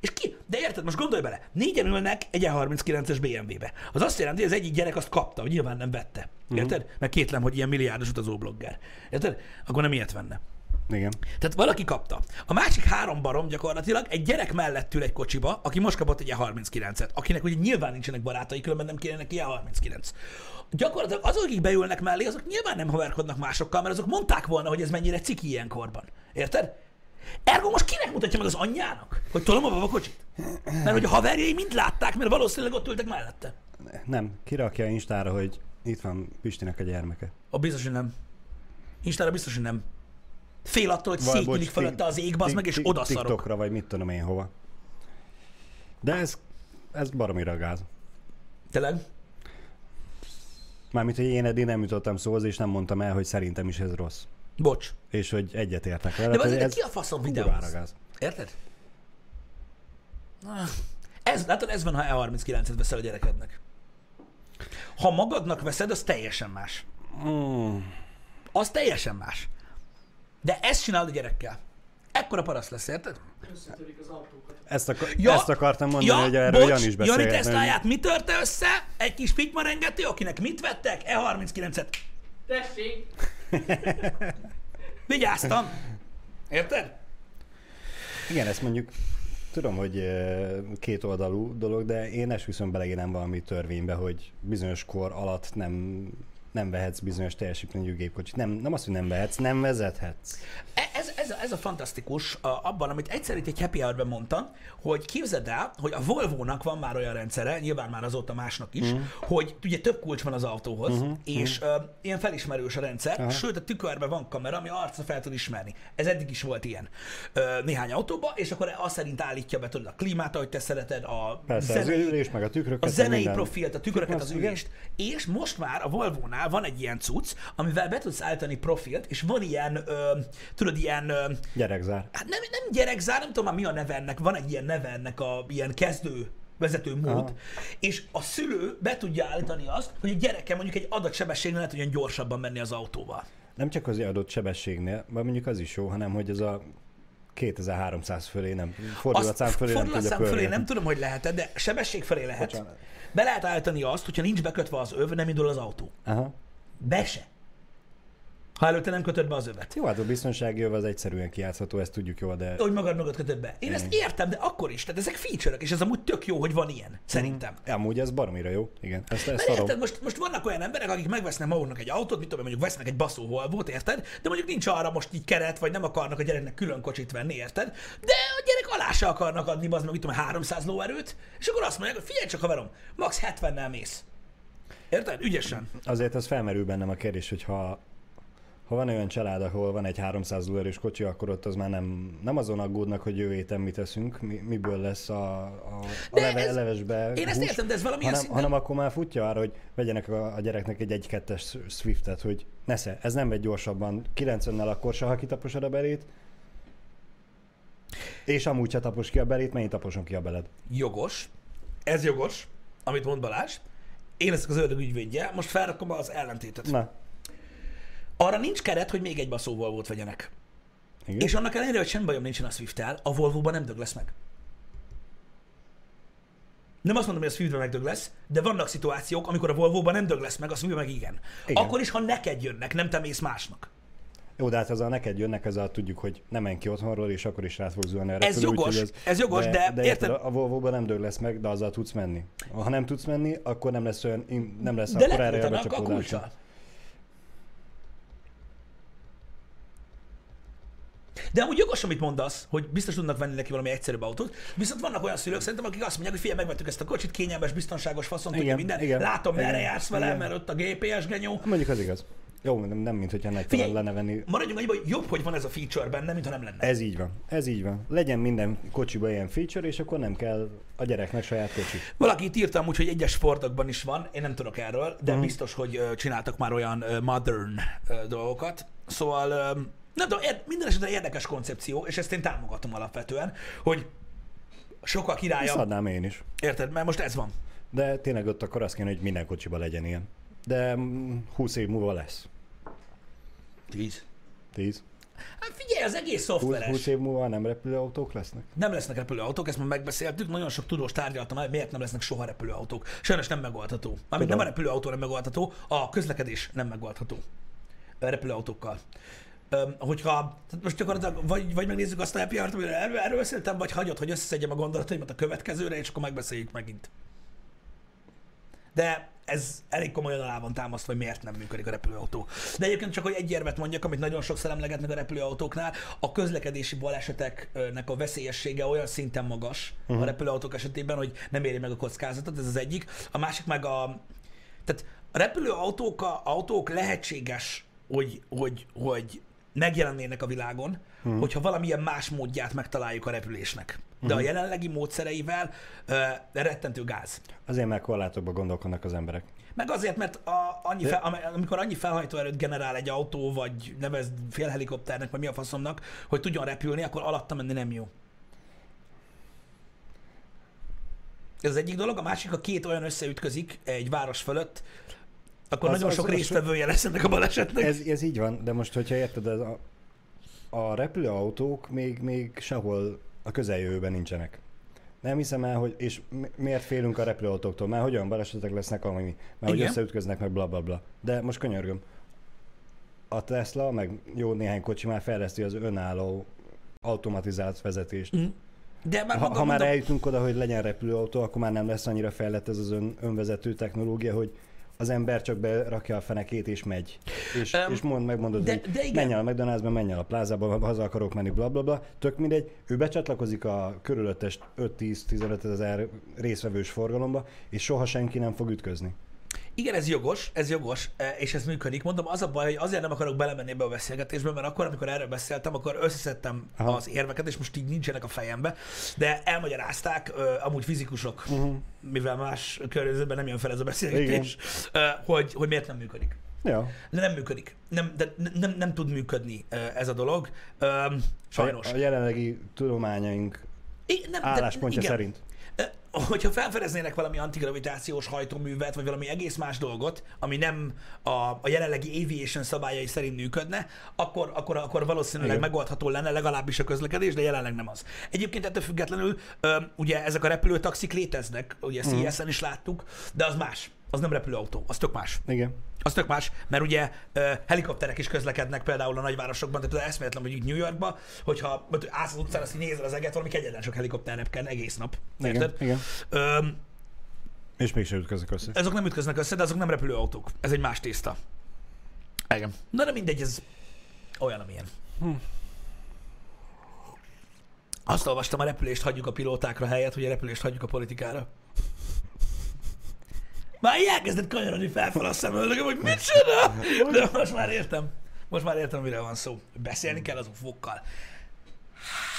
És ki? De érted, most gondolj bele, négyen ülnek egy E E39-es BMW-be. Az azt jelenti, hogy az egyik gyerek azt kapta, hogy nyilván nem vette. Érted? Mert kétlem, hogy ilyen milliárdos utazóblogger. Érted? Akkor nem ilyet venne. Igen. Tehát valaki kapta. A másik három barom gyakorlatilag egy gyerek mellett ül egy kocsiba, aki most kapott egy E39-et, akinek ugye nyilván nincsenek barátai, különben nem kéne neki E39. Gyakorlatilag azok, akik beülnek mellé, azok nyilván nem haverkodnak másokkal, mert azok mondták volna, hogy ez mennyire ciki ilyenkorban. Érted? Ergo most kinek mutatja meg az anyjának, hogy tolom a babakocsit? Mert hogy a haverjai mind látták, mert valószínűleg ott ültek mellette. Nem, kirakja Instára, hogy itt van Pistinek a gyermeke. A biztos, hogy nem. Instára biztos, hogy nem. Fél attól, hogy szétnyílik fölötte az ég, az meg, és tik- oda szarok. TikTokra, vagy mit tudom én hova. De ez, ez baromira gáz. Tényleg? Mármint, hogy én eddig nem jutottam szóhoz, és nem mondtam el, hogy szerintem is ez rossz. Bocs. És hogy egyetértek vele. De azért ez ki a faszom videóz? gáz. Érted? Ez, látod, ez van, ha E39-et veszel a gyerekednek. Ha magadnak veszed, az teljesen más. Mm, Az teljesen más. De ezt csinálod a gyerekkel. Ekkora paraszt lesz, érted? Összetörik az autókat. ezt, akar, Ja, ezt akartam mondani, ja, hogy erről bocs, Jan is Jani beszélgetne. hogy- Tesláját mi törte össze? Egy kis fitmarengető, akinek mit vettek? E39-et. Tessék! [laughs] Vigyáztam. Érted? Igen, ezt mondjuk tudom, hogy két oldalú dolog, de én esküszöm beleírem valami törvénybe, hogy bizonyos kor alatt nem, nem vehetsz bizonyos teljesítményű gépkocsit. Nem, nem azt, hogy nem vehetsz, nem vezethetsz. E- Ez, ez, a, ez a fantasztikus a, abban, amit egyszer itt egy happy hour mondtam, hogy képzeld el, hogy a Volvo-nak van már olyan rendszere, nyilván már azóta másnak is, uh-huh. hogy ugye több kulcs van az autóhoz, uh-huh. és uh, ilyen felismerős a rendszer, uh-huh. sőt a tükörben van kamera, ami arcra fel tud ismerni. Ez eddig is volt ilyen uh, néhány autóban, és akkor azt szerint állítja be tudod a klímát, ahogy te szereted, a Persze, zenei, az ülés, meg a tükröket. a zenei minden. profilt, a tükröket, az Igen. ülést, és most már a Volvo-nál van egy ilyen cucc, amivel be tudsz állítani profilt, és van ilyen, ö, tudod, ilyen, Gyerekzár. hát nem, nem gyerekzár, nem tudom már mi a neve ennek, van egy ilyen neve ennek a ilyen kezdő vezető mód, Aha. és a szülő be tudja állítani azt, hogy a gyereke mondjuk egy adott sebességnél lehet, hogy gyorsabban menni az autóval. Nem csak az adott sebességnél, vagy mondjuk az is jó, hanem hogy ez a 2300 fölé nem, fordulatszám fölé nem tudja fordulatszám fölé nem tudom, hogy lehet de sebesség felé lehet. Bocsánat. Be lehet állítani azt, hogyha nincs bekötve az öv, nem indul az autó. Aha. Be se. Ha előtte nem kötöd be az övet. Jó, hát a biztonsági öv az egyszerűen kijátszható, ezt tudjuk jól, de Hogy magad magad kötöd be. Én ezt értem, de akkor is. Tehát ezek feature és ez amúgy tök jó, hogy van ilyen. Szerintem. amúgy ez baromira jó. Igen, ezt, ezt Mert érted, most, most vannak olyan emberek, akik megvesznek maguknak egy autót, mit tudom, mondjuk vesznek egy baszó Volvo-t, érted? De mondjuk nincs arra most így keret, vagy nem akarnak a gyereknek külön kocsit venni, érted? De a gyerek alá se akarnak adni, az meg, mit tudom, én, 300 lóerőt, és akkor azt mondják, hogy figyelj csak haverom, max 70-nel mész. Érted? Ügyesen. Azért az felmerül bennem a kérdés, hogy ha, ha van olyan család, ahol van egy 300 lóerős kocsi, akkor ott az már nem, nem azon aggódnak, hogy jövő héten mit teszünk, mi, miből lesz a, a, a leve, ez- levesbe Én ezt hús, értem, de ez valamilyen hanem, szinten... hanem akkor már futja arra, hogy vegyenek a, a gyereknek egy 1-2-es Swiftet, hogy nesze, ez nem megy gyorsabban, 90-nel akkor se, ha kitaposod a belét, és amúgy se tapos ki a belét, mennyit taposon ki a beled. Jogos. Ez jogos, amit mond Balázs. Én leszek az ördög ügyvédje, most felrakom az ellentétet. Na, Arra nincs keret, hogy még egy baszó Volvo-t vegyenek. igen. És annak ellenére, hogy semmi bajom nincsen a Swift-tel, a Volvo-ban nem dög lesz meg. Nem azt mondom, hogy a Swift-ben megdög lesz, de vannak szituációk, amikor a Volvo-ban nem dög lesz meg, a Swift-ben meg igen. igen. Akkor is, ha neked jönnek, nem te mész másnak. Jó, de hát ezzel neked jönnek, ezzel tudjuk, hogy nem menj ki otthonról, és akkor is rá fogsz zuhanni a Ez repülő, jogos, úgyhogy ez jogos, de de érted- A Volvo-ban nem dög lesz meg, de azzal tudsz menni. Ha nem tudsz menni, akkor nem lesz olyan, nem lesz De akkor erre a leküldenek De amúgy jogos, amit mondasz, hogy biztos tudnak venni neki valami egyszerűbb autót, viszont vannak olyan szülők szerintem, akik azt mondják, hogy figyelj, megvettük ezt a kocsit, kényelmes, biztonságos, faszon, tudja minden. igen, Látom, merre igen, jársz vele, igen. mert ott a GPS genyó. Mondjuk az igaz. Jó, nem, nem mint hogyha nektek lenne venni. Maradjunk annyiba, hogy jobb, hogy van ez a feature benne, mint ha nem lenne. Ez így van, ez így van. Legyen minden kocsiba ilyen feature, és akkor nem kell a gyereknek saját kocsi. Valaki itt írtam úgy, hogy egyes sportokban is van, én nem tudok erről, de Mhm. biztos, hogy csináltak már olyan modern dolgokat. Szóval nem tudom, ér- minden esetre érdekes koncepció, és ezt én támogatom alapvetően, hogy sokkal Ezt királyabb. adnám én is. Érted? Mert most ez van. De tényleg ott akkor azt kéne, hogy minden kocsiba legyen ilyen. De mm, 20 év múlva lesz. Tíz. 10. Hát figyelj, az egész 20, szoftveres. 20 év múlva nem repülőautók lesznek? Nem lesznek repülőautók, ezt már megbeszéltük, nagyon sok tudós tárgyaltam, hogy miért nem lesznek soha repülőautók. Sajnos nem megoldható. Mármint nem a repülőautó nem megoldható, a közlekedés nem megoldható a repülőautókkal. Öm, hogyha, tehát most gyakorlatilag vagy, vagy megnézzük azt a hour-t, amiről erről, erről beszéltem, vagy hagyod, hogy összeszedjem a gondolataimat a következőre, és akkor megbeszéljük megint. De ez elég komolyan alá van támasztva, hogy miért nem működik a repülőautó. De egyébként csak, hogy egy érvet mondjak, amit nagyon sokszor emlegetnek a repülőautóknál, a közlekedési baleseteknek a veszélyessége olyan szinten magas uh-huh. a repülőautók esetében, hogy nem éri meg a kockázatot, ez az egyik. A másik meg a... Tehát a repülőautók a, autók lehetséges, hogy, hogy, hogy megjelennének a világon, uh-huh. hogyha valamilyen más módját megtaláljuk a repülésnek. De a jelenlegi módszereivel uh, rettentő gáz. Azért már korlátokba gondolkodnak az emberek. Meg azért, mert a, annyi De- fel, amikor annyi felhajtóerőt generál egy autó, vagy nevezd félhelikopternek, vagy mi a faszomnak, hogy tudjon repülni, akkor alatta menni nem jó. Ez az egyik dolog. A másik, ha két olyan összeütközik egy város fölött, akkor Az- nagyon sok az- résztvevője lesz ennek a balesetnek. Ez, ez így van, de most, hogyha érted, ez a, a repülőautók még, még sehol a közeljövőben nincsenek. Nem hiszem el, hogy, és mi- miért félünk a repülőautóktól? Mert hogy olyan balesetek lesznek, ami, mert hogy Igen. összeütköznek, meg bla bla bla. De most könyörgöm. A Tesla, meg jó néhány kocsi már fejleszti az önálló automatizált vezetést. Mhm. De már Ha, ha már mondom, eljutunk oda, hogy legyen repülőautó, akkor már nem lesz annyira fejlett ez az ön, önvezető technológia, hogy az ember csak berakja a fenekét és megy. És, um, és mond, megmondod, de- hogy de igen. menj el a McDonald'sba, menj el a plázába, ha haza akarok menni, bla bla bla. Tök mindegy, ő becsatlakozik a körülöttes 5-10-15 ezer részvevős forgalomba, és soha senki nem fog ütközni. Igen, ez jogos, ez jogos, e, és ez működik. Mondom, az a baj, hogy azért nem akarok belemenni ebbe a beszélgetésbe, mert akkor, amikor erről beszéltem, akkor összeszedtem Aha. az érveket, és most így nincsenek a fejembe, de elmagyarázták amúgy fizikusok, uh-huh. mivel más környezetben nem jön fel ez a beszélgetés, hogy, hogy miért nem működik. Ja. De nem működik. Nem, de nem, nem tud működni ez a dolog. Sajnos. A, jelenlegi tudományaink I- nem, de- álláspontja igen. szerint. Hogyha felfedeznének valami antigravitációs hajtóművet, vagy valami egész más dolgot, ami nem a, a jelenlegi aviation szabályai szerint működne, akkor, akkor, akkor valószínűleg Igen. megoldható lenne legalábbis a közlekedés, de jelenleg nem az. Egyébként ettől függetlenül ö, ugye ezek a repülőtaxik léteznek, ugye Mhm. CSN is láttuk, de az más. Az nem repülőautó, az tök más. Igen. Az tök más, mert ugye ö, helikopterek is közlekednek például a nagyvárosokban, tehát például eszméletlen, hogy New Yorkban, hogyha állsz az utcán, azt így nézel az eget, valami kegyetlen sok helikopter repken egész nap. Igen. Érted? Igen. Ö, És mégsem ütközök össze. azok nem ütköznek össze, de azok nem repülőautók. Ez egy más tészta. Igen. Na de mindegy, ez olyan, amilyen. Hm. Azt olvastam, a repülést hagyjuk a pilótákra helyett, hogy a repülést hagyjuk a politikára. Már így elkezdett kanyarodni felfel a szemöldögöm, hogy mit csinál? De most már értem. Most már értem, miről van szó. Beszélni kell az ufokkal.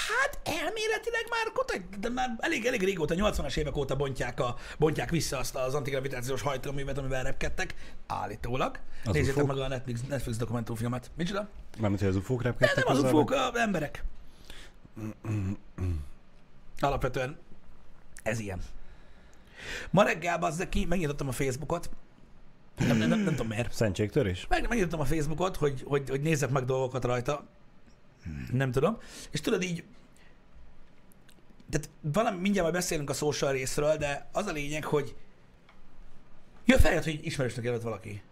Hát elméletileg már, de már elég, elég régóta, 80-as évek óta bontják, a, bontják vissza azt az antigravitációs hajtóművet, amivel repkedtek, állítólag. Az Nézzétek meg a Netflix, Netflix dokumentumfilmet. Micsoda? Mármint, hogy az ufók repkedtek nem az hozzá, ufók, az emberek. Alapvetően ez ilyen. Ma reggel, bazdek ki, megnyitottam a Facebookot. Nem, nem, nem, nem tudom miért. Szentségtörés? Meg, megnyitottam a Facebookot, hogy, hogy, hogy nézzek meg dolgokat rajta. Nem tudom. És tudod így, tehát valami, mindjárt majd beszélünk a social részről, de az a lényeg, hogy jön feljött, hogy ismerősnek jelölt valaki.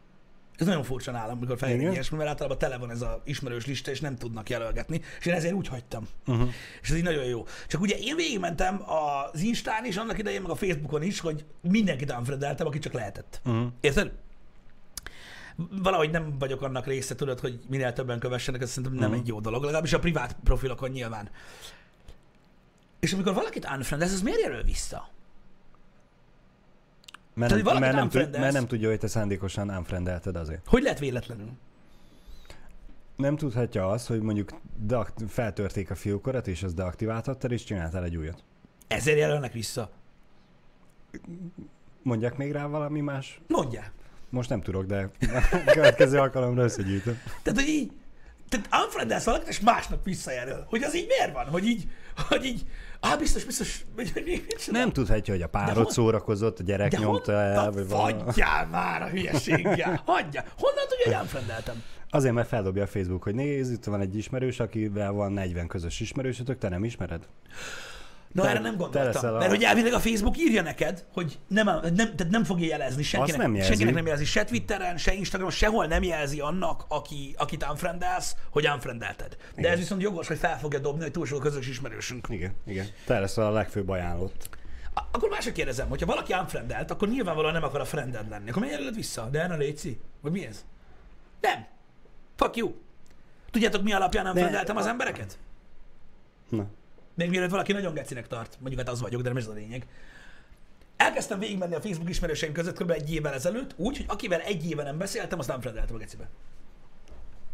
Ez nagyon furcsa nálam, amikor feljön ilyesmi, mert általában tele van ez a ismerős lista, és nem tudnak jelölgetni, és én ezért úgy hagytam. Uh-huh. És ez így nagyon jó. Csak ugye én végigmentem az Instán is, annak idején, meg a Facebookon is, hogy mindenkit unfriendeltem, aki csak lehetett. Uh-huh. Érted? Valahogy nem vagyok annak része, tudod, hogy minél többen kövessenek, ez szerintem nem Mhm. egy jó dolog, legalábbis a privát profilokon nyilván. És amikor valakit unfriendelsz, ez miért jelöl vissza? Mert, Tehát, nem, mert, nem, tud, mert nem tudja, hogy te szándékosan unfriendelted azért. Hogy lehet véletlenül? Nem tudhatja azt, hogy mondjuk deakt- feltörték a fiókorat, és azt deaktiváltattad, és csináltál egy újat. Ezért jelölnek vissza. Mondjak még rá valami más? Mondjál. Most nem tudok, de a következő alkalomra összegyűjtöm. Tehát, hogy így, tehát unfriendelsz valakit, és másnap visszajelöl. Hogy az így miért van? Hogy így, hogy így, á, biztos, biztos? Nem tudhatja, hogy a párod szórakozott, a gyerek De nyomta el, vagy valami. fagyjál már a hülyeséggel? Hagyja. Honnan tudja, hogy unfriendeltem? Azért, mert feldobja a Facebook, hogy nézd, itt van egy ismerős, akivel van 40 közös ismerősötök, te nem ismered? Na, Te- erre nem gondoltam. leszel a- Mert hogy elvileg a Facebook írja neked, hogy nem, nem, tehát nem fogja jelezni senkinek. nem jelzi. senkinek nem jelzi, se Twitteren, se Instagramon, sehol nem jelzi annak, aki, akit unfriendelsz, hogy unfriendelted. De Igen. ez viszont jogos, hogy fel fogja dobni, hogy túl sok a közös ismerősünk. Igen, igen. Te leszel a legfőbb ajánlott. A- Akkor mások kérdezem, hogyha valaki unfriendelt, akkor nyilvánvalóan nem akar a friended lenni. Akkor miért vissza? De Anna Léci? Vagy mi ez? Nem. Fuck you. Tudjátok, mi alapján unfriendeltem az embereket? Na, Még mielőtt valaki nagyon gecinek tart, mondjuk hát az vagyok, de nem ez a lényeg. Elkezdtem végigmenni a Facebook ismerőseim között kb. egy évvel ezelőtt, úgy, hogy akivel egy éve nem beszéltem, azt nem fredeltem a gecibe.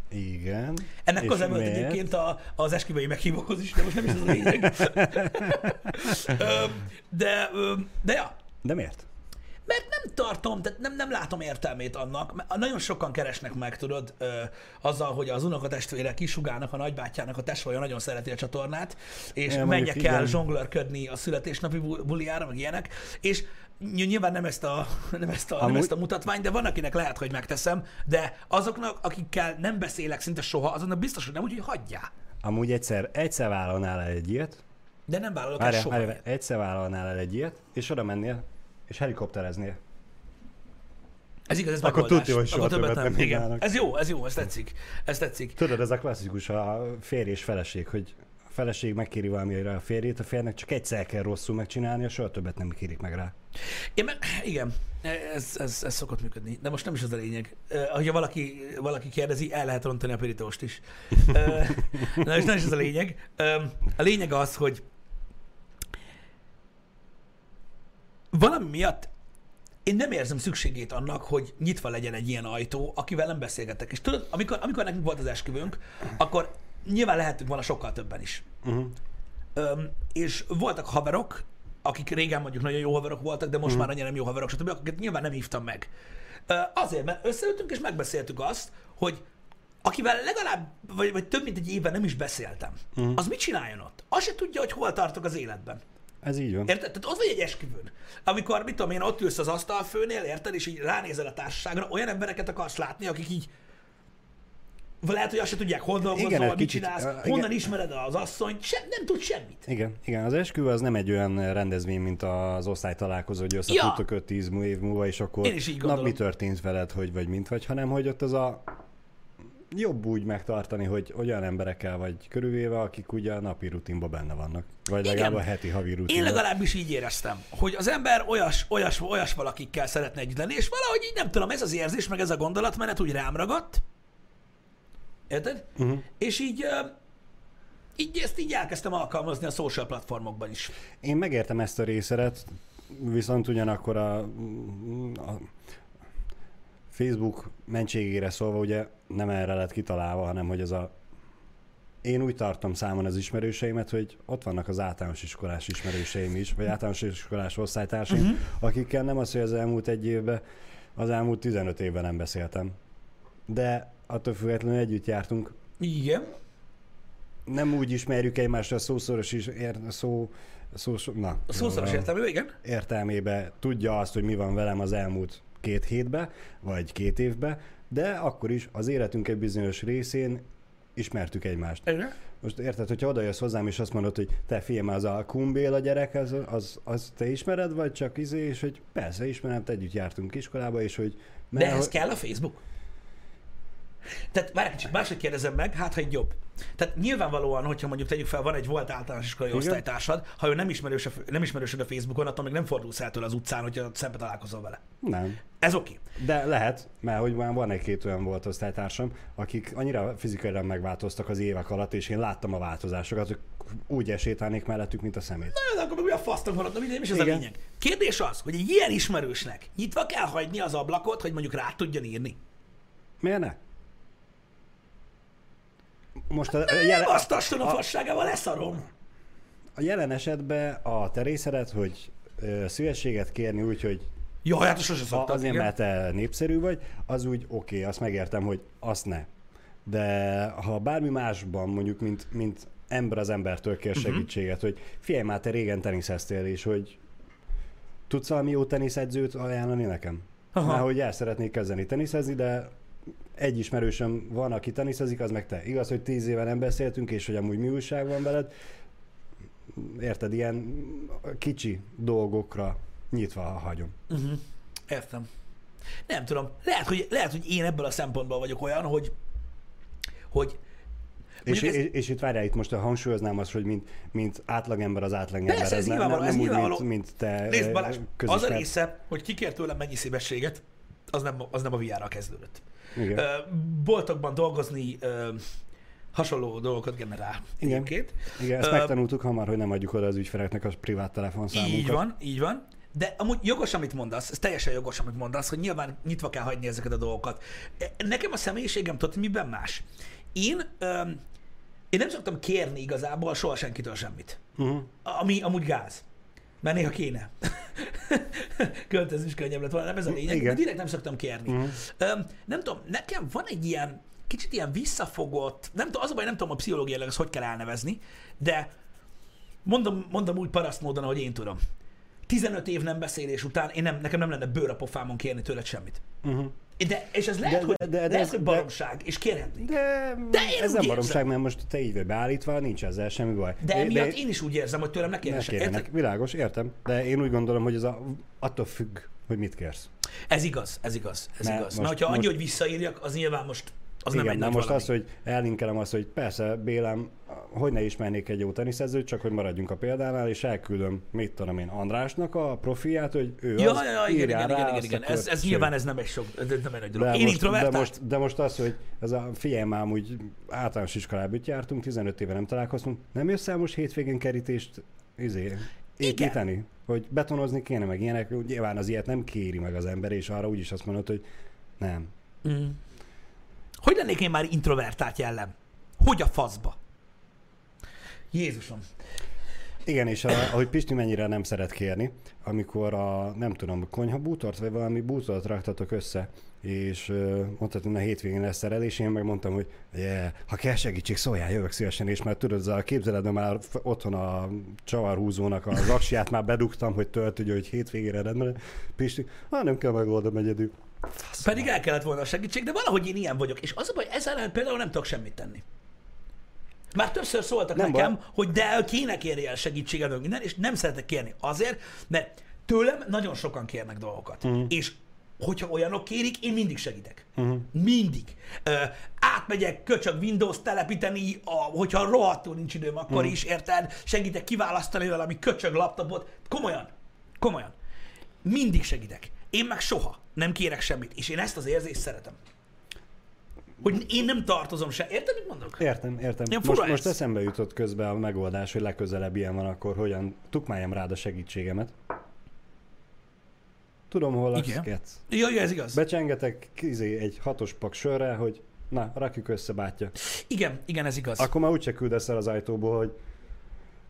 igen. Ennek köze volt egyébként a, az esküvői meghívóhoz is, de most nem is ez a lényeg. [laughs] De, de ja, De miért? Mert nem tartom, tehát nem, nem látom értelmét annak. Mert nagyon sokan keresnek meg, tudod, ö, azzal, hogy az unokatestvére kisugálnak a nagybátyjának a tesója nagyon szereti a csatornát, és Ja, menjek el igen. zsonglőrködni a születésnapi bu- buliára, meg ilyenek, és ny- nyilván nem ezt a, [laughs] nem ezt a, nem ezt a mutatvány, de van, akinek lehet, hogy megteszem, de azoknak, akikkel nem beszélek szinte soha, azonnak biztos, hogy nem úgy, hogy hagyjál. Amúgy egyszer, egyszer vállalnál el egy ilyet, De nem vállalok el várjál, soha. várjál, egyszer vállalnál el egy ilyet, és oda mennél, és helikoptereznél. Ez igaz, ez Akkor megoldás. tudja, hogy soha többet többet nem Igen. Ez jó, ez jó, ez tetszik. Ez tetszik. Tudod, ez a klasszikus, a férj és feleség, hogy feleség megkéri valamire a férjét, a férnek csak egyszer kell rosszul megcsinálni, soha többet nem kérik meg rá. Én meg, [clears throat] igen, ez, ez, ez szokott működni, de most nem is az a lényeg. Uh, ha valaki, valaki kérdezi, el lehet rontani a pirítóst is. Na, és [laughs] nem is ez a lényeg. A lényeg az, hogy valami miatt én nem érzem szükségét annak, hogy nyitva legyen egy ilyen ajtó, akivel nem beszélgetek. És tudod, amikor, amikor nekünk volt az esküvőnk, akkor nyilván lehetünk volna sokkal többen is. Uh-huh. Öm, és voltak haverok, akik régen mondjuk nagyon jó haverok voltak, de most már annyira nem jó haverok, stb., akiket nyilván nem hívtam meg. Ö, azért, mert összeültünk és megbeszéltük azt, hogy akivel legalább, vagy, vagy több mint egy éve nem is beszéltem, uh-huh. az mit csináljon ott? Azt se tudja, hogy hol tartok az életben. Ez így van. Érted? Tehát ott vagy egy esküvőn, amikor, mit tudom én, ott ülsz az asztalfőnél, érted, és így ránézel a társaságra, olyan embereket akarsz látni, akik így lehet, hogy azt se tudják, hol dolgozol, Igen, egy mit kicsit, csinálsz, uh, honnan igen. ismered az asszonyt, sem, nem tud semmit. Igen, igen, az esküvő az nem egy olyan rendezvény, mint az osztálytalálkozó, hogy összefuttok ja. 5-10 év múlva, és akkor Én is így na, mi történt veled, hogy vagy mint vagy, hanem hogy ott az a jobb úgy megtartani, hogy olyan emberekkel vagy körülvéve, akik ugye a napi rutinban benne vannak. Vagy Igen. legalább a heti havi Én rutinban. legalábbis így éreztem, hogy az ember olyas, olyas, olyas valakikkel szeretne együtt lenni, és valahogy így nem tudom, ez az érzés, meg ez a gondolatmenet úgy rám ragadt. Érted? Uh-huh. És így, így ezt így elkezdtem alkalmazni a social platformokban is. Én megértem ezt a részeret, viszont ugyanakkor a, a Facebook mentségére szólva ugye nem erre lett kitalálva, hanem hogy ez a én úgy tartom számon az ismerőseimet, hogy ott vannak az általános iskolás ismerőseim is, vagy általános iskolás osztálytársaim, uh-huh. akikkel nem az, hogy az elmúlt egy évben, az elmúlt 15 évben nem beszéltem. De attól függetlenül együtt jártunk. Igen. Nem úgy ismerjük egymást a szószoros is, ér, szó, szó, na, A szószoros értelmű, igen. értelmébe tudja azt, hogy mi van velem az elmúlt két hétbe, vagy két évbe, de akkor is az életünk egy bizonyos részén ismertük egymást. Igen. Most érted, hogyha oda jössz hozzám, és azt mondod, hogy te fiam, az a Kumbél a gyerek, az, az, az, te ismered, vagy csak izé, és hogy persze ismerem, te együtt jártunk iskolába, és hogy... De ehhez hogy- kell a Facebook? Tehát várj egy kicsit, máshogy kérdezem meg, hát ha egy jobb. Tehát nyilvánvalóan, hogyha mondjuk tegyük fel, van egy volt általános iskolai Igen. osztálytársad, ha ő nem, ismerős a, nem ismerősöd a Facebookon, attól még nem fordulsz el tőle az utcán, hogyha szembe találkozol vele. Nem. Ez oké. De lehet, mert hogy már van egy-két olyan volt osztálytársam, akik annyira fizikailag megváltoztak az évek alatt, és én láttam a változásokat, hogy úgy esétálnék mellettük, mint a szemét. Na, de akkor meg mi a fasztok van ott, na mindegy, nem is ez a Igen. lényeg. Kérdés az, hogy egy ilyen ismerősnek nyitva kell hagyni az ablakot, hogy mondjuk rá tudjon írni. Miért ne? Most a, a, jelen, azt a a fasságával leszarom. a jelen esetben a te részedet, hogy ö, szívességet kérni úgy, hogy Jaj, hát sose ha szoktak, azért, igen. mert te népszerű vagy, az úgy oké, okay, azt megértem, hogy azt ne. De ha bármi másban, mondjuk, mint, mint ember az embertől kér Mhm. segítséget, hogy figyelj már, te régen teniszeztél, és hogy tudsz valami jó teniszedzőt ajánlani nekem? Aha. Mert hogy el szeretnék kezdeni teniszezni, de egy ismerősöm van, aki teniszezik, az meg te. Igaz, hogy tíz éve nem beszéltünk, és hogy amúgy mi újság van veled. Érted, ilyen kicsi dolgokra nyitva hagyom. Uh-huh. Értem. Nem tudom. Lehet hogy, lehet, hogy én ebből a szempontból vagyok olyan, hogy hogy És, ez- és, és itt várjál, itt most a hangsúlyoznám azt, hogy mint, mint átlagember az átlagember. Persze, ez nem, nyilvánvaló, nem, ez nem úgy, mint, mint te Nézd Balázs, az a része, hogy ki kér tőlem mennyi szívességet, az nem, az nem a VR-ral kezdődött. Igen. Boltokban dolgozni hasonló dolgokat generál Igen. egyébként. Igen, ezt Ö, megtanultuk hamar, hogy nem adjuk oda az ügyfeleknek a privát telefonszámunkat. Így van, így van. De amúgy jogos, amit mondasz, ez teljesen jogos, amit mondasz, hogy nyilván nyitva kell hagyni ezeket a dolgokat. E, Nekem a személyiségem, tudod, miben más? Én, öm, én nem szoktam kérni igazából soha senkitől semmit. Uh-huh. Ami amúgy gáz. Mert néha kéne. [laughs] Költözni is könnyebb lett volna, nem ez a lényeg. Igen. De direkt nem szoktam kérni. Mhm. Öm, nem tudom, nekem van egy ilyen, kicsit ilyen visszafogott, nem tudom, az a baj, nem tudom a pszichológiailag ezt hogy kell elnevezni, de mondom, mondom úgy paraszt módon, ahogy én tudom. 15 év nem beszélés után én nem, nekem nem lenne bőr a pofámon kérni tőled semmit. Uh-huh. De, és ez lehet, De- hogy, de- de- de, de lehet, ez- hogy de- baromság, és kérhetnék. De, De én ez nem baromság, érzem. mert most te így vagy beállítva, nincs ezzel semmi baj. De emiatt én is úgy érzem, hogy tőlem ne semmit. kérjenek. Világos, értem. De én úgy gondolom, hogy ez a, attól függ, hogy mit kérsz. Ez igaz, ez igaz, ez Mert igaz. most- Mert hogyha annyi, most- hogy visszaírjak, az nyilván most Az nem Igen, egy na nagy most valami. az, hogy ellinkelem azt, hogy persze, Bélem, hogy ne ismernék egy jó teniszezőt, csak hogy maradjunk a példánál, és elküldöm, mit tudom én, Andrásnak a profiát, hogy ő Ja, az, ja, igen, igen, igen, igen, igen. Ez, ez nyilván ez nem egy sok, ez nem egy nagy dolog. De Én most, de, most, de most az, hogy ez a figyelj már, úgy általános iskolába jártunk, 15 éve nem találkoztunk, nem jössz el most hétvégén kerítést izé, építeni? Hogy betonozni kéne, meg ilyenek, nyilván az ilyet nem kéri meg az ember, és arra úgyis azt mondod, hogy nem. Mm. Hogy lennék én már introvertált jellem? Hogy a faszba? Jézusom. Igen, és a, ahogy Pisti mennyire nem szeret kérni, amikor a, nem tudom, konyha bútort, vagy valami bútort raktatok össze, és uh, mondtad, hogy a hétvégén lesz szerelés, én megmondtam, hogy yeah, ha kell segítség, szóljál, jövök szívesen, és már tudod, a képzeledben már otthon a csavarhúzónak az aksiát már bedugtam, hogy töltődjön, hogy hétvégére rendben. Pisti, hát nem kell megoldom egyedül. Pedig el kellett volna a segítség, de valahogy én ilyen vagyok. És az a baj, ezzel ellen például nem tudok semmit tenni. Már többször szóltak Nem nekem, baj. hogy de kéne kérni el segítséget, meg minden, és nem szeretek kérni. Azért, mert tőlem nagyon sokan kérnek dolgokat. Uh-huh. És hogyha olyanok kérik, én mindig segítek. Uh-huh. Mindig. Ö, átmegyek köcsög Windows telepíteni, a, hogyha rohadtul nincs időm, akkor uh-huh. is, érted? Segítek kiválasztani valami köcsög laptopot. Komolyan. Komolyan. Mindig segítek. Én meg soha nem kérek semmit. És én ezt az érzést szeretem. Hogy én nem tartozom se. Érted, mit mondok? Értem, értem. Ilyen Most, most ez. eszembe jutott közben a megoldás, hogy legközelebb ilyen van, akkor hogyan tukmáljam rád a segítségemet. Tudom, hol laksz. Kec. Ja, ja, ez igaz. Becsengetek izé, egy hatos pak sörre, hogy na, rakjuk össze, bátya. Igen, igen, ez igaz. Akkor már úgyse küldesz el az ajtóból, hogy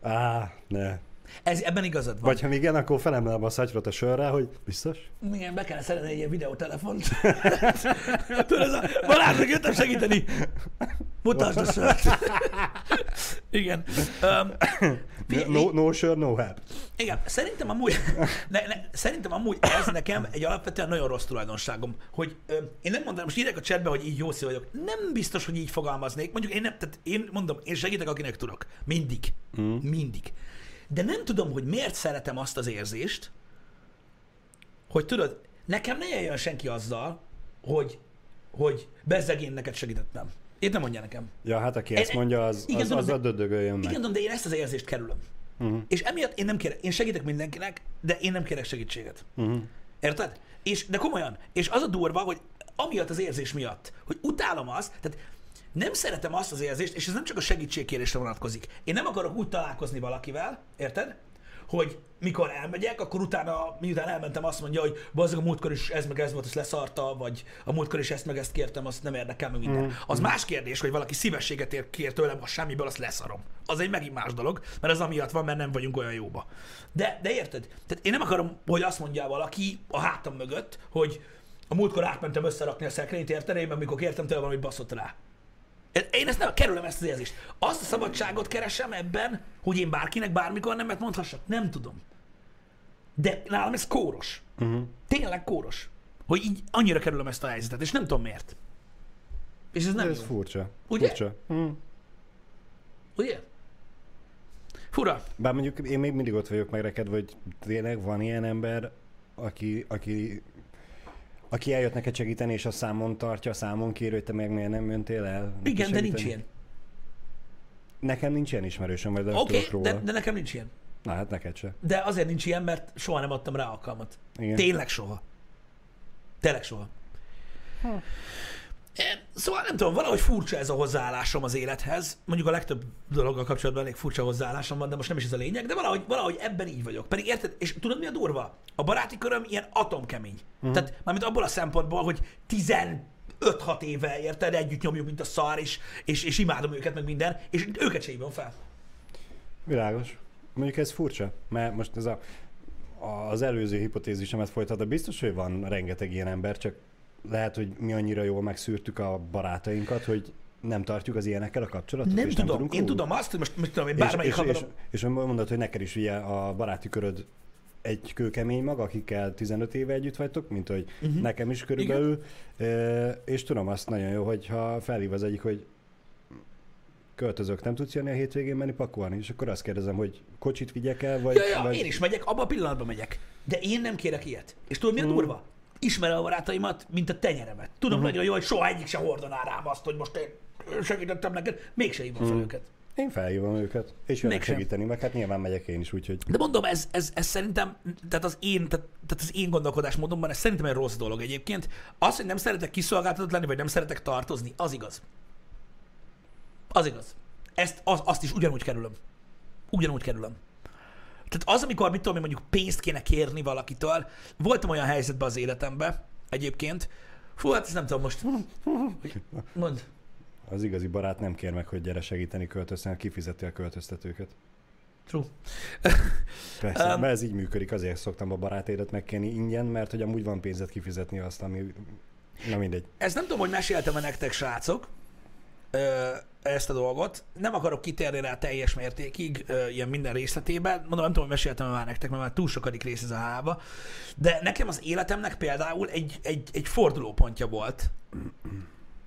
á, ne. Ez, ebben igazad van. Vagy ha igen, akkor felemelem a szatyrot a sörre, hogy biztos? Igen, be kellene szerelni egy ilyen videótelefont. [laughs] Tudod, ez a Balázsnak jöttem segíteni. Mutasd a sört. [laughs] Igen. Um, No, no sör, no help. igen, szerintem amúgy, ne, ne, szerintem amúgy ez nekem egy alapvetően nagyon rossz tulajdonságom, hogy ö, én nem mondom, most írják a chatbe, hogy így jó szív vagyok. Nem biztos, hogy így fogalmaznék. Mondjuk én nem, tehát én mondom, én segítek, akinek tudok. Mindig. Mm. Mindig. De nem tudom, hogy miért szeretem azt az érzést, hogy tudod, nekem ne jöjjön senki azzal, hogy, hogy bezzeg én neked segítettem. Én nem mondja nekem. Ja, hát aki Én- ezt mondja, az, igen, az, tudom, az de- a dödögöljön meg. Igen, tudom, de én ezt az érzést kerülöm. Uh-huh. És emiatt én nem kérek, én segítek mindenkinek, de én nem kérek segítséget. Uh-huh. Érted? És, de komolyan. És az a durva, hogy amiatt az érzés miatt, hogy utálom azt, tehát nem szeretem azt az érzést, és ez nem csak a segítségkérésre vonatkozik. Én nem akarok úgy találkozni valakivel, érted? Hogy mikor elmegyek, akkor utána, miután elmentem, azt mondja, hogy bazdog a múltkor is ez meg ez volt, ezt leszarta, vagy a múltkor is ezt meg ezt kértem, azt nem érdekel meg minden. Az más kérdés, hogy valaki szívességet ér, kér tőlem, a semmiből, azt leszarom. Az egy megint más dolog, mert az amiatt van, mert nem vagyunk olyan jóba. De, de érted? Tehát én nem akarom, hogy azt mondja valaki a hátam mögött, hogy a múltkor átmentem összerakni a szekrényt, érted? Én, amikor kértem tőle valamit, baszott rá. Én ezt nem kerülöm ezt az érzést. Azt a szabadságot keresem ebben, hogy én bárkinek bármikor nemet mondhassak. Nem tudom. De nálam ez kóros. Uh-huh. Tényleg kóros. Hogy így annyira kerülöm ezt a helyzetet, és nem tudom miért. És ez nem Ez jó. furcsa. Ugye? Furcsa. Mm. Ugye? Fura. Bár mondjuk én még mindig ott vagyok megrekedve, hogy tényleg van ilyen ember, aki, aki, aki eljött neked segíteni, és a számon tartja, a számon kér, hogy te meg miért nem jöntél el. Igen, de nincs ilyen. Nekem nincs ilyen ismerősöm, vagy Oké, tudok okay, róla. de, De... de nekem nincs ilyen. Na hát neked se. De azért nincs ilyen, mert soha nem adtam rá alkalmat. Igen. Tényleg soha. Tényleg soha. Eh, Szóval nem tudom, valahogy furcsa ez a hozzáállásom az élethez. Mondjuk a legtöbb dologgal kapcsolatban elég furcsa hozzáállásom van, de most nem is ez a lényeg, de valahogy, valahogy ebben így vagyok. Pedig érted, és tudod mi a durva? A baráti köröm ilyen atomkemény. Uh-huh. Tehát mármint abból a szempontból, hogy 15-6 éve érted, együtt nyomjuk, mint a szar, és, és, és imádom őket, meg minden, és őket se hívom fel. Világos. Mondjuk ez furcsa, mert most ez a, az előző hipotézisemet folytatva, biztos, hogy van rengeteg ilyen ember, csak lehet, hogy mi annyira jól megszűrtük a barátainkat, hogy nem tartjuk az ilyenekkel a kapcsolatot, Nem és tudom, nem tudunk én róluk. tudom azt, hogy most mit tudom én, bármelyik és, haverom... és, és mondod, hogy neked is ugye a baráti köröd egy kőkemény mag, akikkel 15 éve együtt vagytok, mint hogy uh-huh. nekem is körülbelül, e, és tudom azt nagyon jó, hogyha felhív az egyik, hogy költözök, nem tudsz jönni a hétvégén menni pakolni, és akkor azt kérdezem, hogy kocsit vigyek el, vagy... Ja, ja, vagy... én is megyek, abban a pillanatban megyek. De én nem kérek ilyet. És tudod, mi a Mm. durva? Ismerem a barátaimat, mint a tenyeremet. Tudom uh-huh. nagyon jó, hogy soha egyik sem hordaná rám azt, hogy most én segítettem neked, mégse hívom fel őket. Én felhívom őket, és jönnek Mégsem. segíteni, meg hát nyilván megyek én is, úgyhogy... De mondom, ez, ez, ez szerintem, tehát az én, tehát, tehát az én gondolkodásmódomban, ez szerintem egy rossz dolog egyébként. Az, hogy nem szeretek kiszolgáltatott lenni, vagy nem szeretek tartozni, az igaz. Az igaz. Ezt, az, azt is ugyanúgy kerülöm. Ugyanúgy kerülöm. Tehát az, amikor, mit tudom én, mondjuk pénzt kéne kérni valakitől, voltam olyan helyzetben az életemben, egyébként, fú, hát ezt nem tudom most, mondd. Az igazi barát nem kér meg, hogy gyere segíteni költöztetni, kifizeti a költöztetőket. True. Persze, Um, mert ez így működik, azért szoktam a barátédet megkérni ingyen, mert hogy amúgy van pénzed kifizetni azt, ami... Na mindegy. Ezt nem tudom, hogy meséltem-e nektek, srácok, ezt a dolgot. Nem akarok kitérni rá teljes mértékig, ilyen minden részletében. Mondom, nem tudom, hogy meséltem már nektek, mert már túl sokadik rész ez a hába. De nekem az életemnek például egy, egy, egy fordulópontja volt.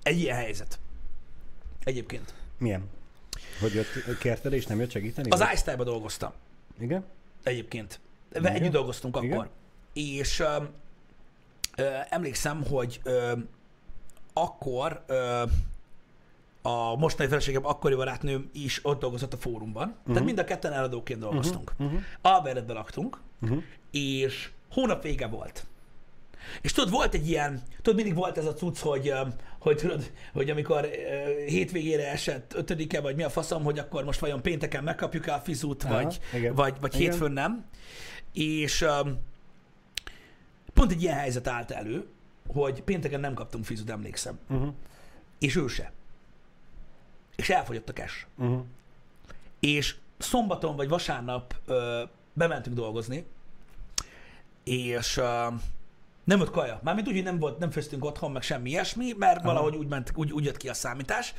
Egy ilyen helyzet. Egyébként. Milyen? Hogy jött, kérted és nem jött segíteni? Az iStyle-ba dolgoztam. Igen? Egyébként. Igen? Együtt dolgoztunk Igen? akkor. És ö, ö, emlékszem, hogy ö, akkor ö, a mostani feleségem akkori barátnőm is ott dolgozott a fórumban. Uh-huh. Tehát mind a ketten eladóként dolgoztunk. Uh-huh. Alberedbe laktunk, Uh-huh. és hónap vége volt. És tudod, volt egy ilyen, tudod, mindig volt ez a cucc, hogy, hogy tudod, hogy amikor hétvégére esett ötödike, vagy mi a faszom, hogy akkor most vajon pénteken megkapjuk-e a fizut, Aha, vagy, igen. vagy, vagy Igen. hétfőn nem. És um, pont egy ilyen helyzet állt elő, hogy pénteken nem kaptunk fizut, emlékszem. Uh-huh. És ő se. És elfogyott a cash. Uh-huh. És szombaton vagy vasárnap ö, bementünk dolgozni, és ö, nem volt kaja. Mármint úgy, hogy nem, volt, nem főztünk otthon, meg semmi ilyesmi, mert valahogy úgy, ment, úgy, úgy jött ki a számítás,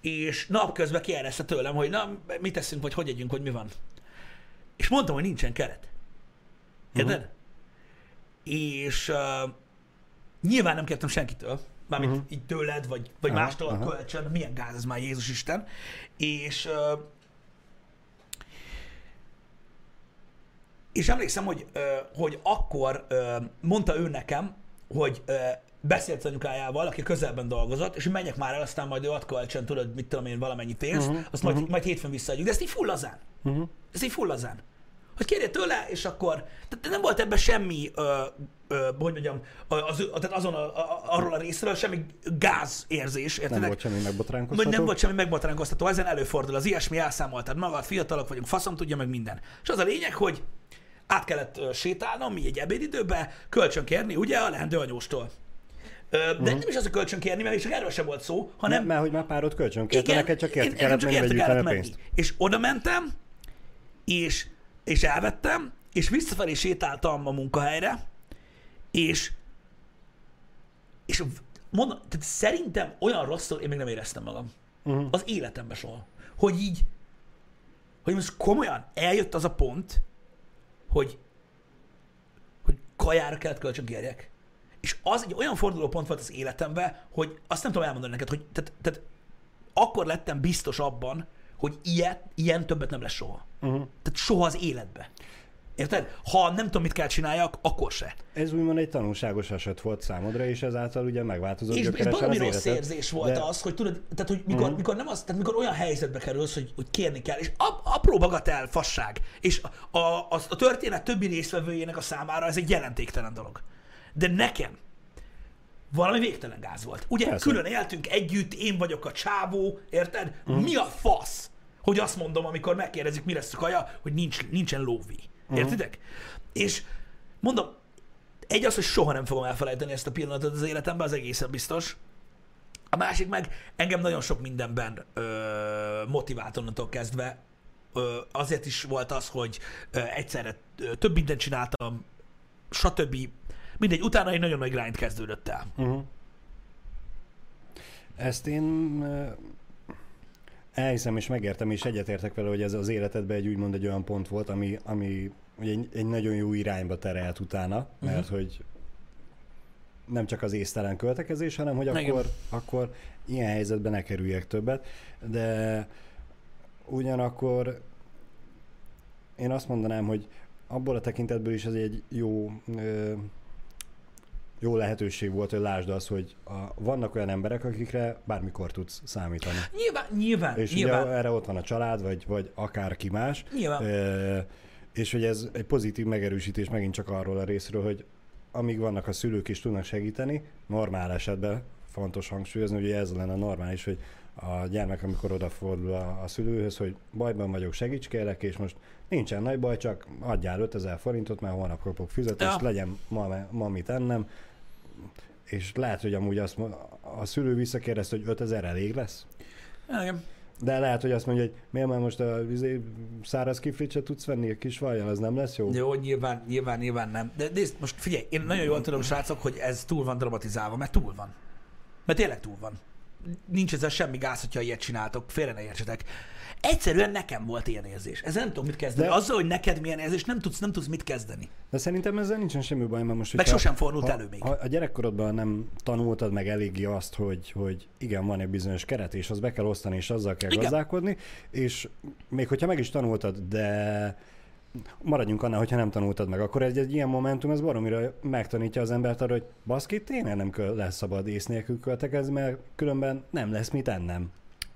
és napközben kérdezte tőlem, hogy na, mit teszünk, vagy hogy együnk, hogy mi van. És mondtam, hogy nincsen keret. Érted? Uh-huh. És uh, nyilván nem kértem senkitől, mármint uh-huh. így tőled, vagy, vagy Aha, mástól aha. kölcsön, milyen gáz ez már Jézus Isten. És és emlékszem, hogy, hogy akkor mondta ő nekem, hogy beszélt anyukájával, aki közelben dolgozott, és hogy menjek már el, aztán majd ő ad kölcsön, tudod, mit tudom én, valamennyi pénzt, uh-huh, azt majd, uh-huh. majd hétfőn visszaadjuk. De ezt így full lazán. Uh-huh. Ez így full lazán. Hogy kérje tőle, és akkor... Tehát nem volt ebben semmi, ö, ö, hogy mondjam, az, tehát azon a, a, arról a részről semmi gáz érzés, érted? Nem volt semmi megbotránkoztató. nem volt semmi megbotránkoztató, ezen előfordul az ilyesmi, elszámoltad magad, fiatalok vagyunk, faszom tudja meg minden. És az a lényeg, hogy át kellett sétálnom, mi egy ebédidőbe, kölcsön kérni, ugye, a leendő anyóstól. De uh-huh. nem is az a kölcsön kérni, mert csak erről sem volt szó, hanem... Nem, mert hogy már párod kölcsön kérte, neked csak kellett menni érte kellett pénzt. menni. És oda mentem, és, és elvettem, és visszafelé sétáltam a munkahelyre, és és mondom, tehát szerintem olyan rosszul én még nem éreztem magam. Uh-huh. Az életemben soha. Hogy így, hogy most komolyan eljött az a pont, hogy, hogy kajára kellett kölcsön kérjek. És az egy olyan fordulópont volt az életemben, hogy azt nem tudom elmondani neked, hogy tehát, tehát akkor lettem biztos abban, hogy ilyet, ilyen többet nem lesz soha. Uh-huh. Tehát soha az életbe. Érted? Ha nem tudom, mit kell csináljak, akkor se. Ez úgymond egy tanulságos eset volt számodra, és ezáltal ugye megváltozott És, és valami az rossz életed. érzés volt de... az, hogy tudod, tehát hogy mikor, Mhm. mikor nem az, tehát mikor olyan helyzetbe kerülsz, hogy, hogy kérni kell, és ap, apró bagatel fasság, és a, a, a, a történet többi résztvevőjének a számára ez egy jelentéktelen dolog. De nekem valami végtelen gáz volt. Ugye Persze. külön éltünk együtt, én vagyok a csávó, érted? Mm. Mi a fasz, hogy azt mondom, amikor megkérdezik, mi lesz a kaja, hogy nincs, nincsen lóvé. Mhm. Értitek? És mondom, egy az, hogy soha nem fogom elfelejteni ezt a pillanatot az életemben, az egészen biztos. A másik meg engem nagyon sok mindenben ö, motivált onnantól kezdve. Ö, azért is volt az, hogy ö, egyszerre több mindent csináltam, stb. Mindegy, utána egy nagyon nagy grind kezdődött el. Uh-huh. Ezt én elhiszem és megértem, és egyetértek vele, hogy ez az életedben egy úgymond egy olyan pont volt, ami, ami ugye egy, egy nagyon jó irányba terelt utána, mert uh-huh. hogy nem csak az észtelen költekezés, hanem hogy Igen. akkor, akkor ilyen helyzetben ne kerüljek többet, de ugyanakkor én azt mondanám, hogy abból a tekintetből is ez egy jó ö, jó lehetőség volt, hogy lásd azt, hogy a, vannak olyan emberek, akikre bármikor tudsz számítani. Nyilván, nyilván, És nyilván. ugye erre ott van a család, vagy, vagy akárki más. Nyilván. E, és hogy ez egy pozitív megerősítés megint csak arról a részről, hogy amíg vannak a szülők is tudnak segíteni, normál esetben fontos hangsúlyozni, hogy ez lenne normális, hogy a gyermek, amikor odafordul a, a szülőhöz, hogy bajban vagyok, segíts kérlek, és most nincsen nagy baj, csak adjál 5000 forintot, mert holnap kapok fizetést, ja. legyen ma, ma mit ennem, és lehet, hogy amúgy azt, a szülő visszakérdezte, hogy 5000 elég lesz, Igen. de lehet, hogy azt mondja, hogy miért már most a izé, száraz kiflit se tudsz venni a kis vajjal, az nem lesz jó? Jó, nyilván, nyilván, nyilván nem. De nézd, most figyelj, én nagyon jól tudom, srácok, hogy ez túl van dramatizálva, mert túl van. Mert tényleg túl van. Nincs ezzel semmi gáz, hogyha ilyet csináltok, félre ne értsetek. Egyszerűen nekem volt ilyen érzés. Ezzel nem tudok mit kezdeni. De... Azzal, hogy neked milyen érzés, nem tudsz, nem tudsz mit kezdeni. De szerintem ezzel nincsen semmi baj, mert most... Meg sosem fordult ha, elő még. Ha a gyerekkorodban nem tanultad meg eléggé azt, hogy, hogy igen, van egy bizonyos keret, és azt be kell osztani, és azzal kell Igen. gazdálkodni, és még hogyha meg is tanultad, de maradjunk annál, hogyha nem tanultad meg, akkor egy, egy ilyen momentum, ez baromira megtanítja az embert arra, hogy baszki, tényleg nem lesz szabad ész nélkül költekezni, mert különben nem lesz mit ennem.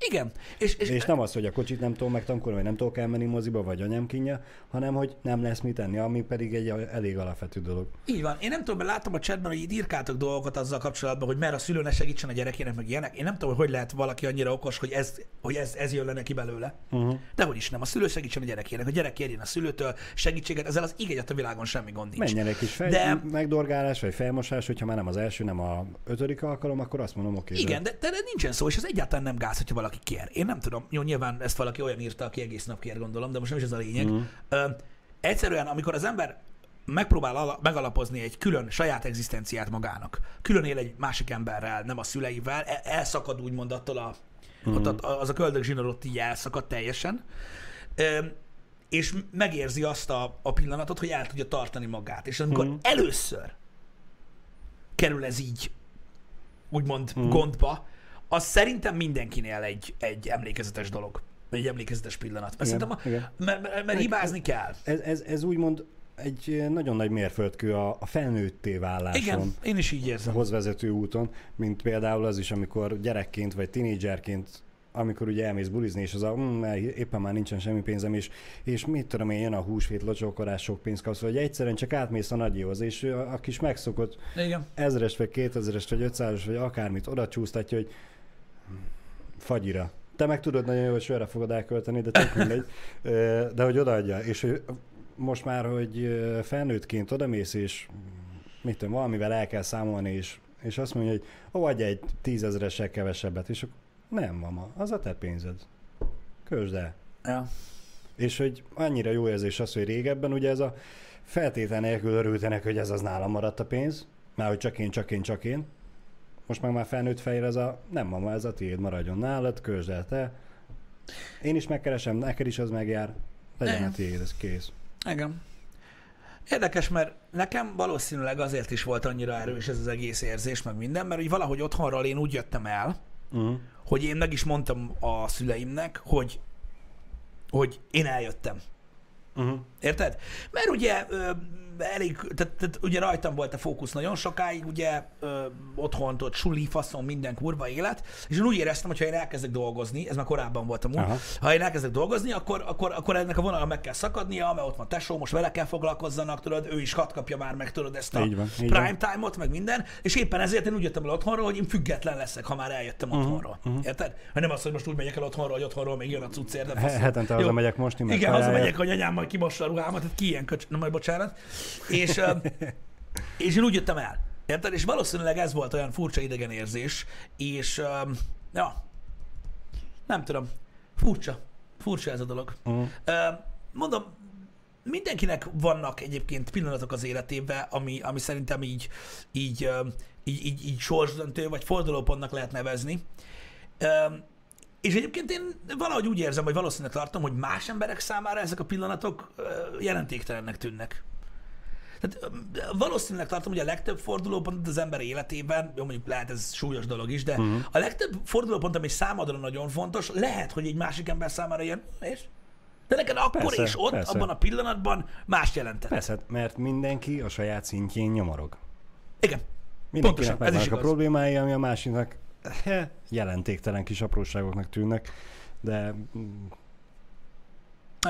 Igen. És, és, És nem az, hogy a kocsit nem tudom megtankolni, vagy nem tudok elmenni moziba, vagy anyám kínja, hanem hogy nem lesz mit enni, ami pedig egy elég alapvető dolog. Így van. Én nem tudom, mert látom a chatben, hogy itt írkáltok dolgokat azzal kapcsolatban, hogy mert a szülő ne segítsen a gyerekének, meg ilyenek. Én nem tudom, hogy hogy lehet valaki annyira okos, hogy ez, hogy ez, ez jön le neki belőle. Uh-huh. De hogy is nem. A szülő segítsen a gyerekének, a gyerek kérjen a szülőtől segítséget, ezzel az igény a világon semmi gond nincs. Menjen egy kis fej, De- megdorgálás, vagy felmosás, hogyha már nem az első, nem a ötödik alkalom, akkor azt mondom, oké. Igen, de, de, de nincsen szó, és ez egyáltalán nem gáz, hogyha valaki kér. Én nem tudom, jó, nyilván ezt valaki olyan írta, aki egész nap kér, gondolom, de most nem is ez a lényeg. Mm. Ö, egyszerűen, amikor az ember megpróbál ala, megalapozni egy külön saját egzisztenciát magának, külön él egy másik emberrel, nem a szüleivel, el, elszakad úgymond attól a, mm. ott, a- az a köldög zsinór ott így elszakad teljesen, Ö, és megérzi azt a, a pillanatot, hogy el tudja tartani magát. És amikor mm. először kerül ez így, úgymond mm. gondba, az szerintem mindenkinél egy, egy emlékezetes dolog. Egy emlékezetes pillanat. Mert, Igen, szerintem, a, igen. mert, mert, mert hibázni kell. Ez, ez, ez úgymond egy nagyon nagy mérföldkő a, a felnőtté váláson. Igen, én is így érzem. hoz vezető úton, mint például az is, amikor gyerekként vagy tinédzserként amikor ugye elmész bulizni, és az a, mm, éppen már nincsen semmi pénzem, és, és mit tudom én, jön a húsvét, locsókolás, sok pénzt kapsz, vagy egyszerűen csak átmész a nagyihoz, és a, a kis megszokott Igen. ezres, vagy kétezres, vagy ötszázas, vagy akármit oda csúsztatja, hogy fagyira. Te meg tudod nagyon jó, hogy sörre fogod elkölteni, de tök mindegy. [laughs] De hogy odaadja. És hogy most már, hogy felnőttként odamész, és mit tudom, valamivel el kell számolni, és, és azt mondja, hogy ó, adj egy tízezressel kevesebbet, és akkor nem, mama, az a te pénzed. Kösd el. Ja. És hogy annyira jó érzés az, hogy régebben ugye ez a feltétel nélkül örültenek, hogy ez az nálam maradt a pénz, már hogy csak én, csak én, csak én. Most meg már felnőtt fejre ez a, nem mama, ez a tiéd, maradjon nálad, közd el te. Én is megkeresem, neked is az megjár, legyen Igen. a tiéd, ez kész. Igen. Érdekes, mert nekem valószínűleg azért is volt annyira erős ez az egész érzés, meg minden, mert hogy valahogy otthonról én úgy jöttem el, Uh-huh. hogy én meg is mondtam a szüleimnek, hogy, hogy én eljöttem. Uh-huh. Érted? Mert ugye elég, tehát, tehát ugye rajtam volt a fókusz nagyon sokáig, ugye ö, otthon, ott suli, faszon, minden kurva élet, és én úgy éreztem, hogy ha én elkezdek dolgozni, ez már korábban volt a Aha. ha én elkezdek dolgozni, akkor, akkor, akkor ennek a vonalra meg kell szakadnia, mert ott van tesó, most vele kell foglalkozzanak, tudod, ő is hat kapja már meg, tudod, ezt a Így van, így prime time-ot, meg minden, és éppen ezért én úgy jöttem el otthonról, hogy én független leszek, ha már eljöttem Mhm, otthonról. Érted? Ha nem az, hogy most úgy megyek el otthonról, hogy otthonról még jön a cucc, érted? He- hetente hazamegyek meg Igen, hazamegyek, hogy anyám majd kimossa a ruhámat, tehát ki ilyen köcs... Na majd bocsánat. És, és én úgy jöttem el. Érted? És valószínűleg ez volt olyan furcsa idegen érzés, és ja, nem tudom, furcsa. Furcsa ez a dolog. Uh-huh. Mondom, mindenkinek vannak egyébként pillanatok az életében, ami, ami szerintem így, így, így, így, így sorsdöntő, vagy fordulópontnak lehet nevezni. És egyébként én valahogy úgy érzem, vagy valószínűleg tartom, hogy más emberek számára ezek a pillanatok jelentéktelennek tűnnek. Tehát valószínűleg tartom, hogy a legtöbb fordulópont az ember életében, jó mondjuk lehet ez súlyos dolog is, de uh-huh. a legtöbb fordulópont, ami számodra nagyon fontos, lehet, hogy egy másik ember számára ilyen, és? De neked akkor Persze, és ott, persze. abban a pillanatban más jelentett. Persze, mert mindenki a saját szintjén nyomorog. Igen. Mindenkinek Pontosan, ez is a problémái, ami a másiknak he, jelentéktelen kis apróságoknak tűnnek, de mm,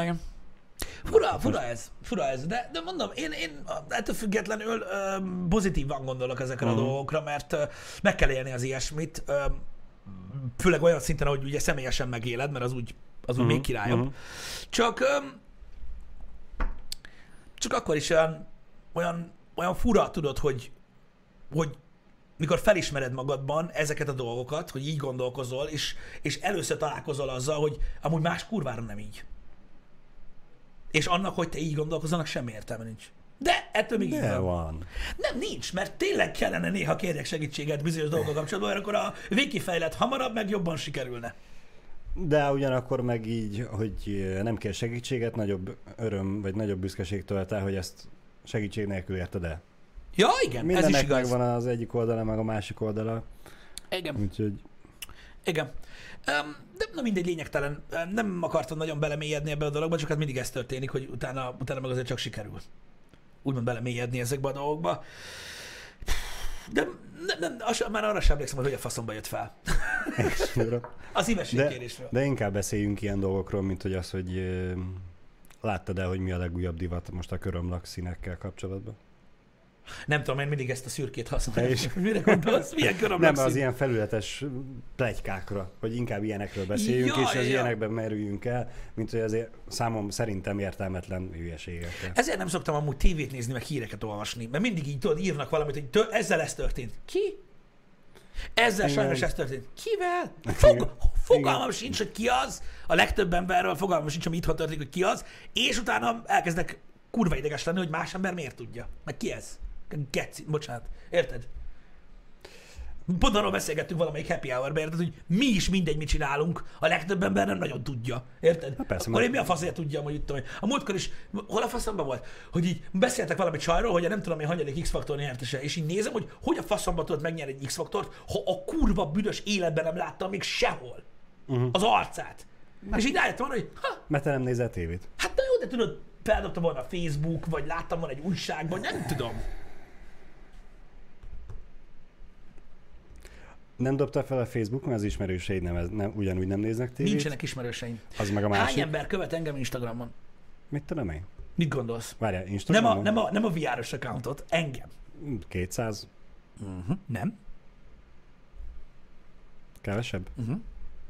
Igen. Fura, fura ez, fura ez, de, de mondom, én, én ettől függetlenül ö, pozitívan gondolok ezekre uh-huh. a Mhm. dolgokra, mert ö, meg kell élni az ilyesmit, ö, főleg olyan szinten, hogy ugye személyesen megéled, mert az úgy, az úgy Mhm, még királyabb. mhm. Csak, ö, csak akkor is olyan, olyan, olyan fura, tudod, hogy, hogy mikor felismered magadban ezeket a dolgokat, hogy így gondolkozol, és, és először találkozol azzal, hogy amúgy más kurvára nem így. És annak, hogy te így gondolkozol, annak semmi értelme nincs. De ettől még de van. van. Nem, nincs, mert tényleg kellene néha kérjek segítséget bizonyos dolgok kapcsolatban, mert akkor a végkifejlet hamarabb, meg jobban sikerülne. De ugyanakkor meg így, hogy nem kell segítséget, nagyobb öröm, vagy nagyobb büszkeség tölt el, hogy ezt segítség nélkül érted el. Ja, igen, ez is Mindennek igaz. megvan az egyik oldala, meg a másik oldala, Igen. úgyhogy Igen. Um, na mindegy, lényegtelen. Nem akartam nagyon belemélyedni ebbe a dologba, csak hát mindig ez történik, hogy utána, utána meg azért csak sikerül. Úgymond belemélyedni ezekbe a dolgokba. De nem, nem, az, már arra sem emlékszem, hogy a faszomba jött fel. Az de, szívességkérésről. de inkább beszéljünk ilyen dolgokról, mint hogy az, hogy láttad el, hogy mi a legújabb divat most a körömlak színekkel kapcsolatban? Nem tudom, én mindig ezt a szürkét használom. Is. [laughs] Mire gondolsz? Milyen Nem, az ilyen felületes plegykákra, hogy inkább ilyenekről beszéljünk, Ja, és az ja. ilyenekben merüljünk el, mint hogy azért számom szerintem értelmetlen hülyeségekkel. Ezért nem szoktam amúgy tévét nézni, meg híreket olvasni, mert mindig így tudod, írnak valamit, hogy ezzel ez történt. Ki? Ezzel Igen. sajnos ez történt. Kivel? Fog, fogalmam Igen. sincs, hogy ki az. A legtöbb emberről fogalmam sincs, ami itthon történik, hogy ki az. És utána elkezdek kurva ideges lenni, hogy más ember miért tudja. Meg ki ez? Geci, bocsánat. Érted? Pont arról beszélgettünk valamelyik happy hour érted, hogy mi is mindegy, mit csinálunk, a legtöbb ember nem nagyon tudja. Érted? Hát persze, Akkor mert- én mi a faszért tudjam, hogy itt tudom. A múltkor is, hol a faszomban volt, hogy így beszéltek valami csajról, hogy a nem tudom én hanyadik X-faktor nyertese, és így nézem, hogy hogy a faszomban tudod megnyerni egy X-faktort, ha a kurva büdös életben nem láttam még sehol Uh-huh. az arcát. És így rájöttem arra, hogy ha, Mert te nem nézel tévét. hát na jó, de tudod, feldobta volna a Facebook, vagy láttam volna egy újságban, nem tudom. Nem dobta fel a Facebook, mert az ismerőseid nem, nem, ugyanúgy nem néznek tévét? Nincsenek ismerőseim. Az meg a Hány másik. ember követ engem Instagramon? Mit tudom én? Mit gondolsz? Várjál, Nem Instagramon? a, nem a, nem a VR-os accountot, engem. 200? Uh-huh. Nem? Kevesebb? Uh-huh.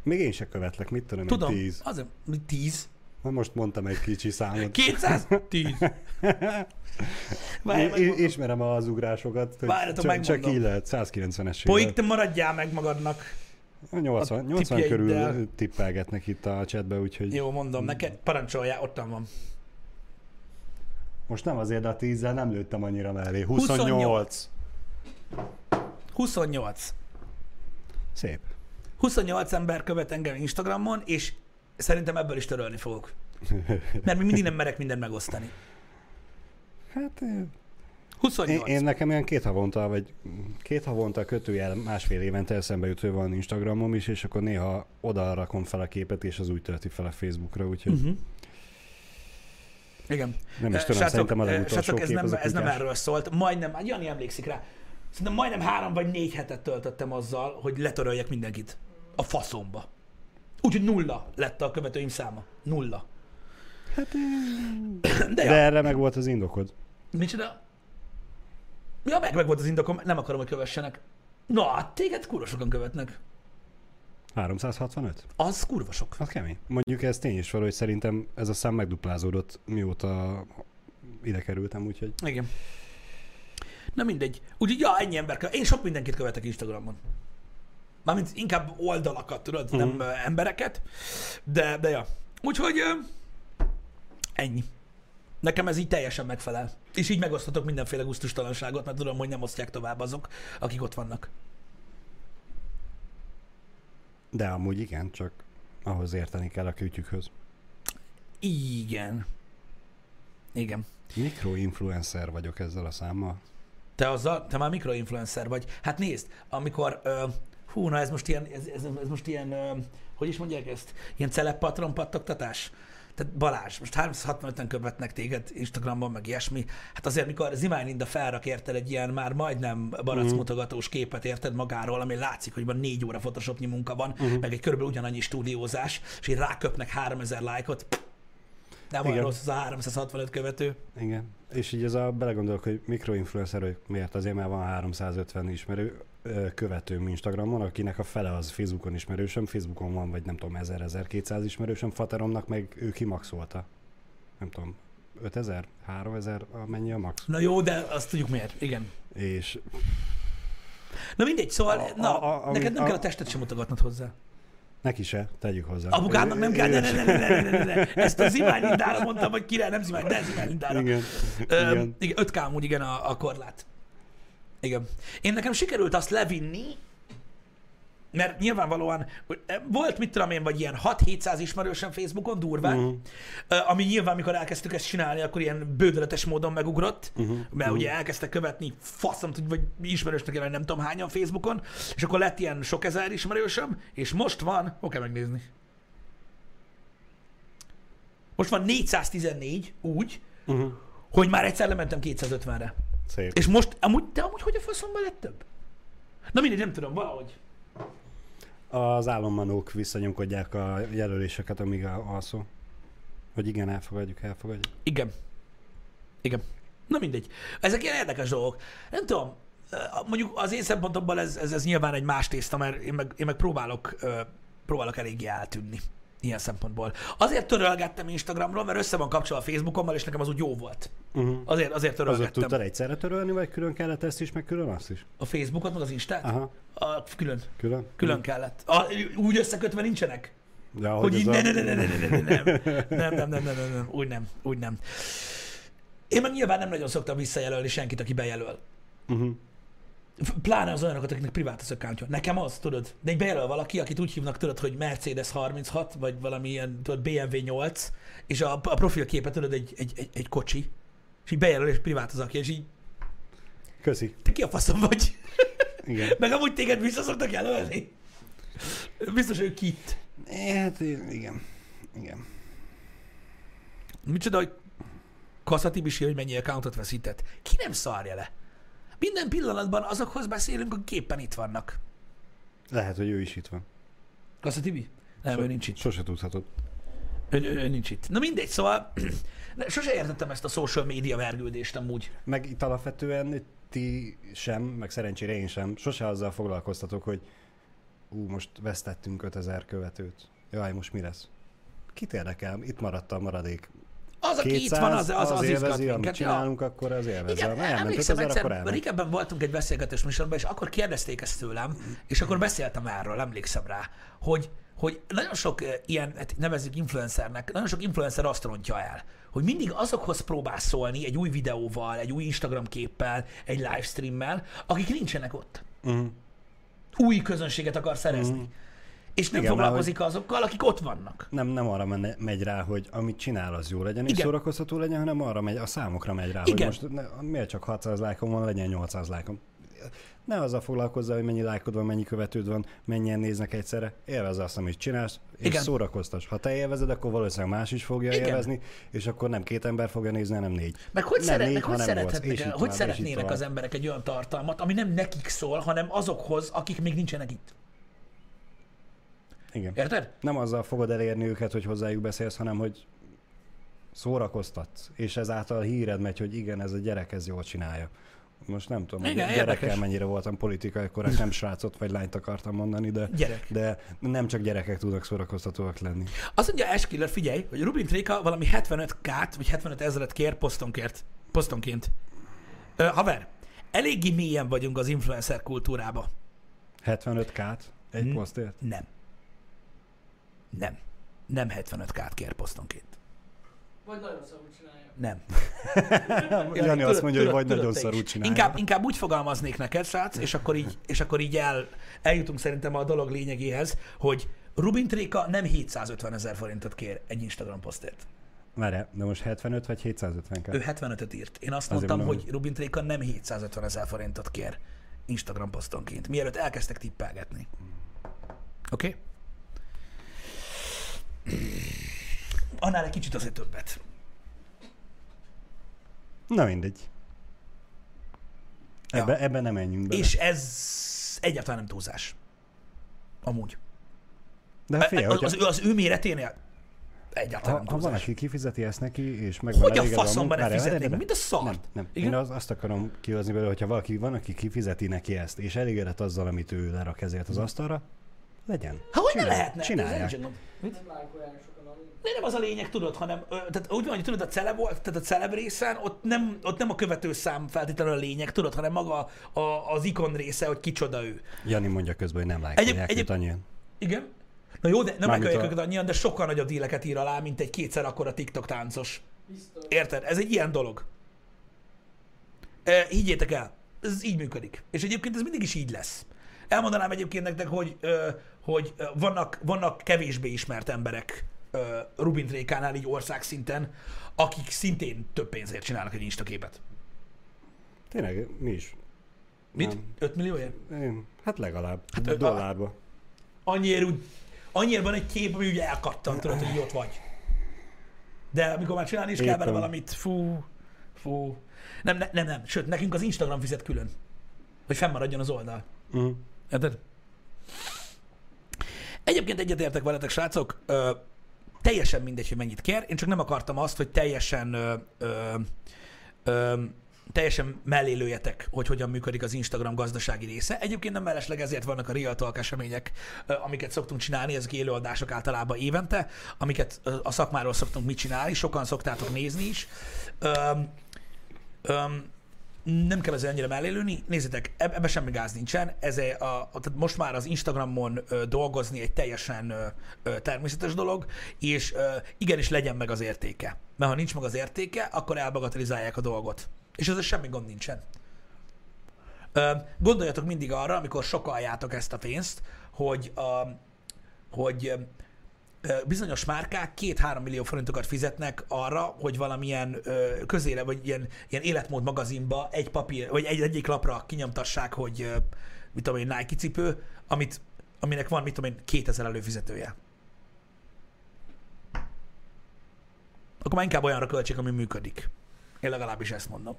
Még én se követlek, mit tudom, Tudom, én 10. azért, mi 10. Na most mondtam egy kicsi számot. 200? 10. [laughs] Várj. I- ismerem az ugrásokat, hogy Várjatok, csak, csak így lehet, 190-es Poik, te maradjál meg magadnak. 80, a 80 tippjeiddel. körül tippelgetnek itt a chatbe, úgyhogy Jó, mondom neked, parancsoljál, ottan van. most nem azért, de a 10 nem lőttem annyira mellé. 28. 28. Szép. 28 ember követ engem Instagramon, és szerintem ebből is törölni fogok. Mert még mindig nem merek mindent megosztani. Hát eh, 28. én, én nekem ilyen két havonta, vagy két havonta kötőjel másfél évente eszembe jut, hogy van Instagramom is, és akkor néha oda rakom fel a képet, és az úgy tölti fel a Facebookra, úgyhogy Uh-huh. Igen. nem is tudom, szerintem a legutolsó srácok, ez kép nem, ez nem erről szólt. Majdnem, hát Jani emlékszik rá. Szerintem majdnem három vagy négy hetet töltöttem azzal, hogy letöröljek mindenkit. A faszomba. Úgyhogy nulla lett a követőim száma. Nulla. Hát, [clears throat] De, de ja, erre meg volt az indokod. micsoda? Ja, meg, meg volt az indokom, nem akarom, hogy kövessenek. Na, hát téged kurva sokan követnek. 365? Az kurva sok. Az kemény. Mondjuk ez tény is van, hogy szerintem ez a szám megduplázódott, mióta ide kerültem, úgyhogy Igen. Na mindegy. Úgyhogy, ja, ennyi ember követ. Én sok mindenkit követek Instagramon. Mármint inkább oldalakat, tudod, Mhm. nem embereket. De, de ja. Úgyhogy ennyi. Nekem ez így teljesen megfelel. És így megosztatok mindenféle gusztustalanságot, mert tudom, hogy nem osztják tovább azok, akik ott vannak. de amúgy igen, csak ahhoz érteni kell a kütyükhöz. Igen. Igen. Mikroinfluencer vagyok ezzel a számmal. Te azzal, te már mikroinfluencer vagy. Hát nézd, amikor, ö, hú, na ez most ilyen, ez, ez, ez most ilyen, hogy is mondják ezt? Ilyen celeb patron pattogtatás. Tehát Balázs, most 365-en követnek téged Instagramon, meg ilyesmi. Hát azért, mikor Zimány Linda felrak érted egy ilyen már majdnem baracmutogatós képet érted magáról, ami látszik, hogy van négy óra photoshopnyi munka van, uh-huh. meg egy körülbelül ugyanannyi stúdiózás, és így ráköpnek 3000 lájkot. Nem olyan rossz az a 365 követő. Igen. És így ez a, belegondolok, hogy mikroinfluencer, hogy miért azért, mert van 350 ismerő követőm Instagramon, akinek a fele az Facebookon ismerősöm, Facebookon van, vagy nem tudom, 1000-1200 ismerősöm, Fateromnak meg ő kimaxolta. Nem tudom, 5000, 3000, amennyi a max. Na jó, de azt tudjuk miért. Igen. És Na mindegy, szóval, A- na, a- a- neked nem a- kell a testet sem mutogatnod hozzá. Neki se, tegyük hozzá. Apukámnak nem kell, ne, ne, ne, ne, ne, ne, ne, Ezt a Zivány Lindára mondtam, hogy kire, nem Zivány, de Zivány Lindára. Igen. Ö, igen. igen 5K amúgy igen a, a korlát. Igen. Én nekem sikerült azt levinni, mert nyilvánvalóan eh, volt, mit tudom én, vagy ilyen 6-700 ismerősen Facebookon durván, Mhm. uh-huh. ami nyilván, mikor elkezdtük ezt csinálni, akkor ilyen bődöletes módon megugrott, uh-huh. mert uh-huh. ugye elkezdtek követni, faszom, vagy ismerősnek jelen nem tudom hányan Facebookon, és akkor lett ilyen sok ezer ismerősöm, és most van, kell megnézni? Most van 414 úgy, Uh-huh. hogy már egyszer lementem 250-re. Szép. És most, amúgy, de amúgy hogy a faszomban lett több? Na mindegy, nem tudom, valahogy. Az álommanók visszanyomkodják a jelöléseket, amíg al- alszol. Hogy igen, elfogadjuk, elfogadjuk. Igen. Igen. Na mindegy. Ezek ilyen érdekes dolgok. Nem tudom, mondjuk az én szempontomból ez, ez, ez nyilván egy más tészta, mert én meg, én meg próbálok, próbálok eléggé eltűnni ilyen szempontból. Azért törölgettem Instagramról, mert össze van kapcsolva a Facebookommal, és nekem az úgy jó volt. Uh-huh. Azért, azért törölgettem. tudtad egyszerre törölni, vagy külön kellett ezt is, meg külön azt is? A Facebookot, meg az Instát? Aha, A, külön. külön? Külön kellett. A, úgy összekötve nincsenek. De Hogy ahogy így ne, ne, ne, ne, ne, ne, ne, nem, nem, nem, nem, nem, nem, nem, úgy nem, úgy nem. Én meg nyilván nem nagyon szoktam visszajelölni senkit, aki bejelöl. Uh-huh. Pláne az olyanokat, akiknek privát az accountja. Nekem az, tudod. De egy bejelöl valaki, akit úgy hívnak, tudod, hogy Mercedes 36, vagy valami ilyen, tudod, BMW 8, és a, a profilképe, tudod, egy, egy, egy, egy kocsi, és így bejelöl, és privát az aki, és így, Köszi. te ki a faszom vagy? Igen. [laughs] Meg amúgy téged vissza szoktak jelölni. Biztos, hogy kit. Hát igen. Igen. Micsoda, hogy Kaszatibisi, hogy mennyi accountot veszített. Ki nem szarja le? Minden pillanatban azokhoz beszélünk, akik éppen itt vannak. Lehet, hogy ő is itt van. Kaszatibi? Nem, ő nincs itt. Sose tudhatod. Ő, ő, ő nincs itt. Na mindegy, szóval [clears throat] sose értettem ezt a social media vergődést amúgy. Meg itt alapvetően ti sem, meg szerencsére én sem, sose azzal foglalkoztatok, hogy ú, most vesztettünk 5000 követőt. Jaj, most mi lesz? Kit érdekel? Itt maradt a maradék. Az, aki 200, itt van, az, az, az, izgat élvezi, amit minket. Ja. csinálunk, akkor az élvezi. Igen, elment emlékszem 5000, akkor egyszer, régebben voltunk egy beszélgetés műsorban, és akkor kérdezték ezt tőlem, és akkor beszéltem erről, emlékszem rá, hogy, hogy nagyon sok eh, ilyen, hát nevezzük influencernek, nagyon sok influencer azt rontja el, hogy mindig azokhoz próbál szólni egy új videóval, egy új Instagram képpel, egy livestreammel, akik nincsenek ott. Uh-huh. Új közönséget akar szerezni. Mhm. És nem Igen, foglalkozik azokkal, akik ott vannak. Nem, nem arra menne, megy rá, hogy amit csinál, az jó legyen, és Igen. szórakoztató legyen, hanem arra megy, a számokra megy rá, Igen. hogy most ne, miért csak 600 lájkom van, legyen 800 lájkom. Ne azzal foglalkozzál, hogy mennyi lájkod van, mennyi követőd van, mennyien néznek egyszerre. Élvezd azt, amit csinálsz, és Igen. szórakoztass. Ha te élvezed, akkor valószínűleg más is fogja Igen. élvezni, és akkor nem két ember fogja nézni, hanem négy. Meg hogy, Nem szeret, négy, meg hogy, szerethetnek, és el- tovább, hogy és így szeretnének tovább. az emberek egy olyan tartalmat, ami nem nekik szól, hanem azokhoz, akik még nincsenek itt. Igen. Érted? Nem azzal fogod elérni őket, hogy hozzájuk beszélsz, hanem hogy szórakoztatsz, és ezáltal híred megy, hogy igen, ez a gyerek ez jól csinálja. Most nem tudom, Igen, hogy gyerekkel érdekes. mennyire voltam politikai korrekt, nem srácot vagy lányt akartam mondani, de, Gyerek. de nem csak gyerekek tudnak szórakoztatóak lenni. Azt mondja Eskiller, figyelj, hogy Rubin Tréka valami 75k-t, vagy 75 ezeret kér posztonkért, posztonként. Ö, haver, eléggé mélyen vagyunk az influencer kultúrába. 75k-t egy posztért? Nem. Nem. Nem 75k-t kér posztonként. Vagy nagyon szarul csinálja. Nem. [laughs] Jani azt mondja, hogy vagy tudod nagyon szarul csinálja. Inkább, inkább úgy fogalmaznék neked, srác, és akkor így, és akkor így el, eljutunk szerintem a dolog lényegéhez, hogy Rubin Tréka nem 750 ezer forintot kér egy Instagram posztért. Várj, de most 75 vagy 750 Ő k 75-öt írt. Én azt Azért mondtam, mondom, hogy Rubin Tréka nem 750 ezer forintot kér Instagram posztonként, mielőtt elkezdtek tippelgetni. Oké? Okay? Annál egy kicsit azért többet. Na mindegy. Ja. Ebbe, ebbe nem menjünk bele. És ez egyáltalán nem túlzás. Amúgy. De hát figyelj, az, hogyha, az, az ő méreténél egyáltalán ha, nem ha van, túlzás. aki kifizeti ezt neki, és meg Hogy a faszomban ne fizetnék? Mint a szart. Nem, nem. Igen? Én az, azt akarom kihozni belőle, hogyha valaki van, aki kifizeti neki ezt, és elégedett azzal, amit ő lerak ezért az asztalra, legyen. Ha hogy ne Csinálják, lehetne? Csinálják. Ez nem- Mit? Lájkolják a De nem az a lényeg, tudod, hanem tehát úgy van, hogy tudod, a celeb, tehát a celeb részen, ott nem, ott nem a követőszám feltétlenül a lényeg, tudod, hanem maga a, az ikon része, hogy kicsoda ő. Jani mondja közben, hogy nem lájkolják Egyéb- egyéb, annyian. Igen? Na jó, de nem a- őket annyian, de sokkal nagyobb díleket ír alá, mint egy kétszer akkora TikTok táncos. Biztos. Érted? Ez egy ilyen dolog. E, higgyétek el, ez így működik. És egyébként ez mindig is így lesz. Elmondanám egyébként nektek, hogy, hogy vannak, vannak kevésbé ismert emberek ö, Rubin Trékánál így országszinten, akik szintén több pénzért csinálnak egy instaképet. Tényleg, mi is. Mit? Nem. 5 millióért? Én, hát legalább. Hát, ö, dollárba. Annyiért úgy, annyiért van egy kép, ami ugye elkattan, tudod, hogy ott vagy. De amikor már csinálni is kell vele Éppen. valamit, fú, fú. Nem, ne, nem, nem. Sőt, nekünk az Instagram fizet külön. Hogy fennmaradjon az oldal. Uh-huh. Érted? Egyébként egyetértek veletek, srácok, ö, teljesen mindegy, hogy mennyit kér, én csak nem akartam azt, hogy teljesen ö, ö, ö, teljesen mellé lőjetek, hogy hogyan működik az Instagram gazdasági része. Egyébként nem mellesleg ezért vannak a Real Talk események, amiket szoktunk csinálni, ezek élőadások általában évente, amiket a szakmáról szoktunk mit csinálni, sokan szoktátok nézni is. Öm, öm, nem kell ezzel ennyire mellélőni. Nézzétek, eb- ebben semmi gáz nincsen. Ez a, a, tehát most már az Instagramon ö, dolgozni egy teljesen ö, ö, természetes dolog, és ö, igenis legyen meg az értéke. Mert ha nincs meg az értéke, akkor elbagatelizálják a dolgot. És ezzel semmi gond nincsen. Ö, gondoljatok mindig arra, amikor sokaljátok ezt a pénzt, hogy, a, hogy bizonyos márkák két-három millió forintokat fizetnek arra, hogy valamilyen közére, vagy ilyen, ilyen életmód magazinba egy papír, vagy egy egyik lapra kinyomtassák, hogy mit tudom én, Nike cipő, amit, aminek van, mit tudom én, 2000 előfizetője. Akkor már inkább olyanra költsék, ami működik. Én legalábbis ezt mondom.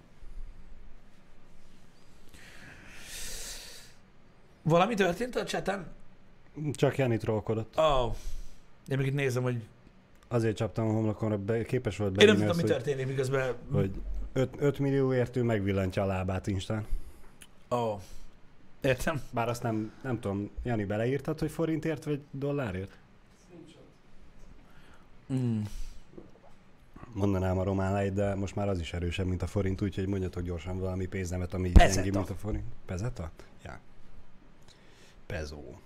Valami történt a cseten? Csak Jani trollkodott. Oh. Én még itt nézem, hogy Azért csaptam a homlokomra, be, képes volt én nem tudom, mi hogy, történik, miközben... hogy 5, 5 millióért ő megvillantja a lábát Instán. Ó, oh. értem. Bár azt nem, nem tudom, Jani beleírtad, hogy forintért vagy dollárért? Mm. Mondanám a román lejt, de most már az is erősebb, mint a forint, úgyhogy mondjatok gyorsan valami pénznevet, ami Pezeta. gyengébb, mint a forint. Pezeta? Ja. Pezó.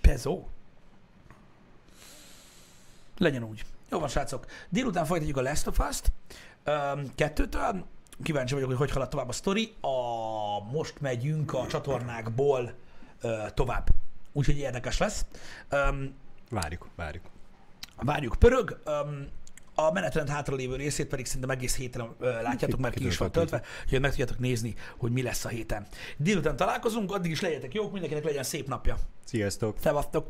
Pezo? Legyen úgy. Jó van, srácok. Délután folytatjuk a Last of Us-t. Kettőtől. Kíváncsi vagyok, hogy hogy halad tovább a sztori. A, most megyünk a csatornákból ö, tovább. Úgyhogy érdekes lesz. Öm, Várjuk, várjuk. várjuk pörög. Öm, a menetrend hátralévő részét pedig szerintem egész héten ö, látjátok, mert ki is van töltve, hogy meg tudjátok nézni, hogy mi lesz a héten. Délután találkozunk, addig is legyetek jók, mindenkinek legyen szép napja. Sziasztok! Szevasztok!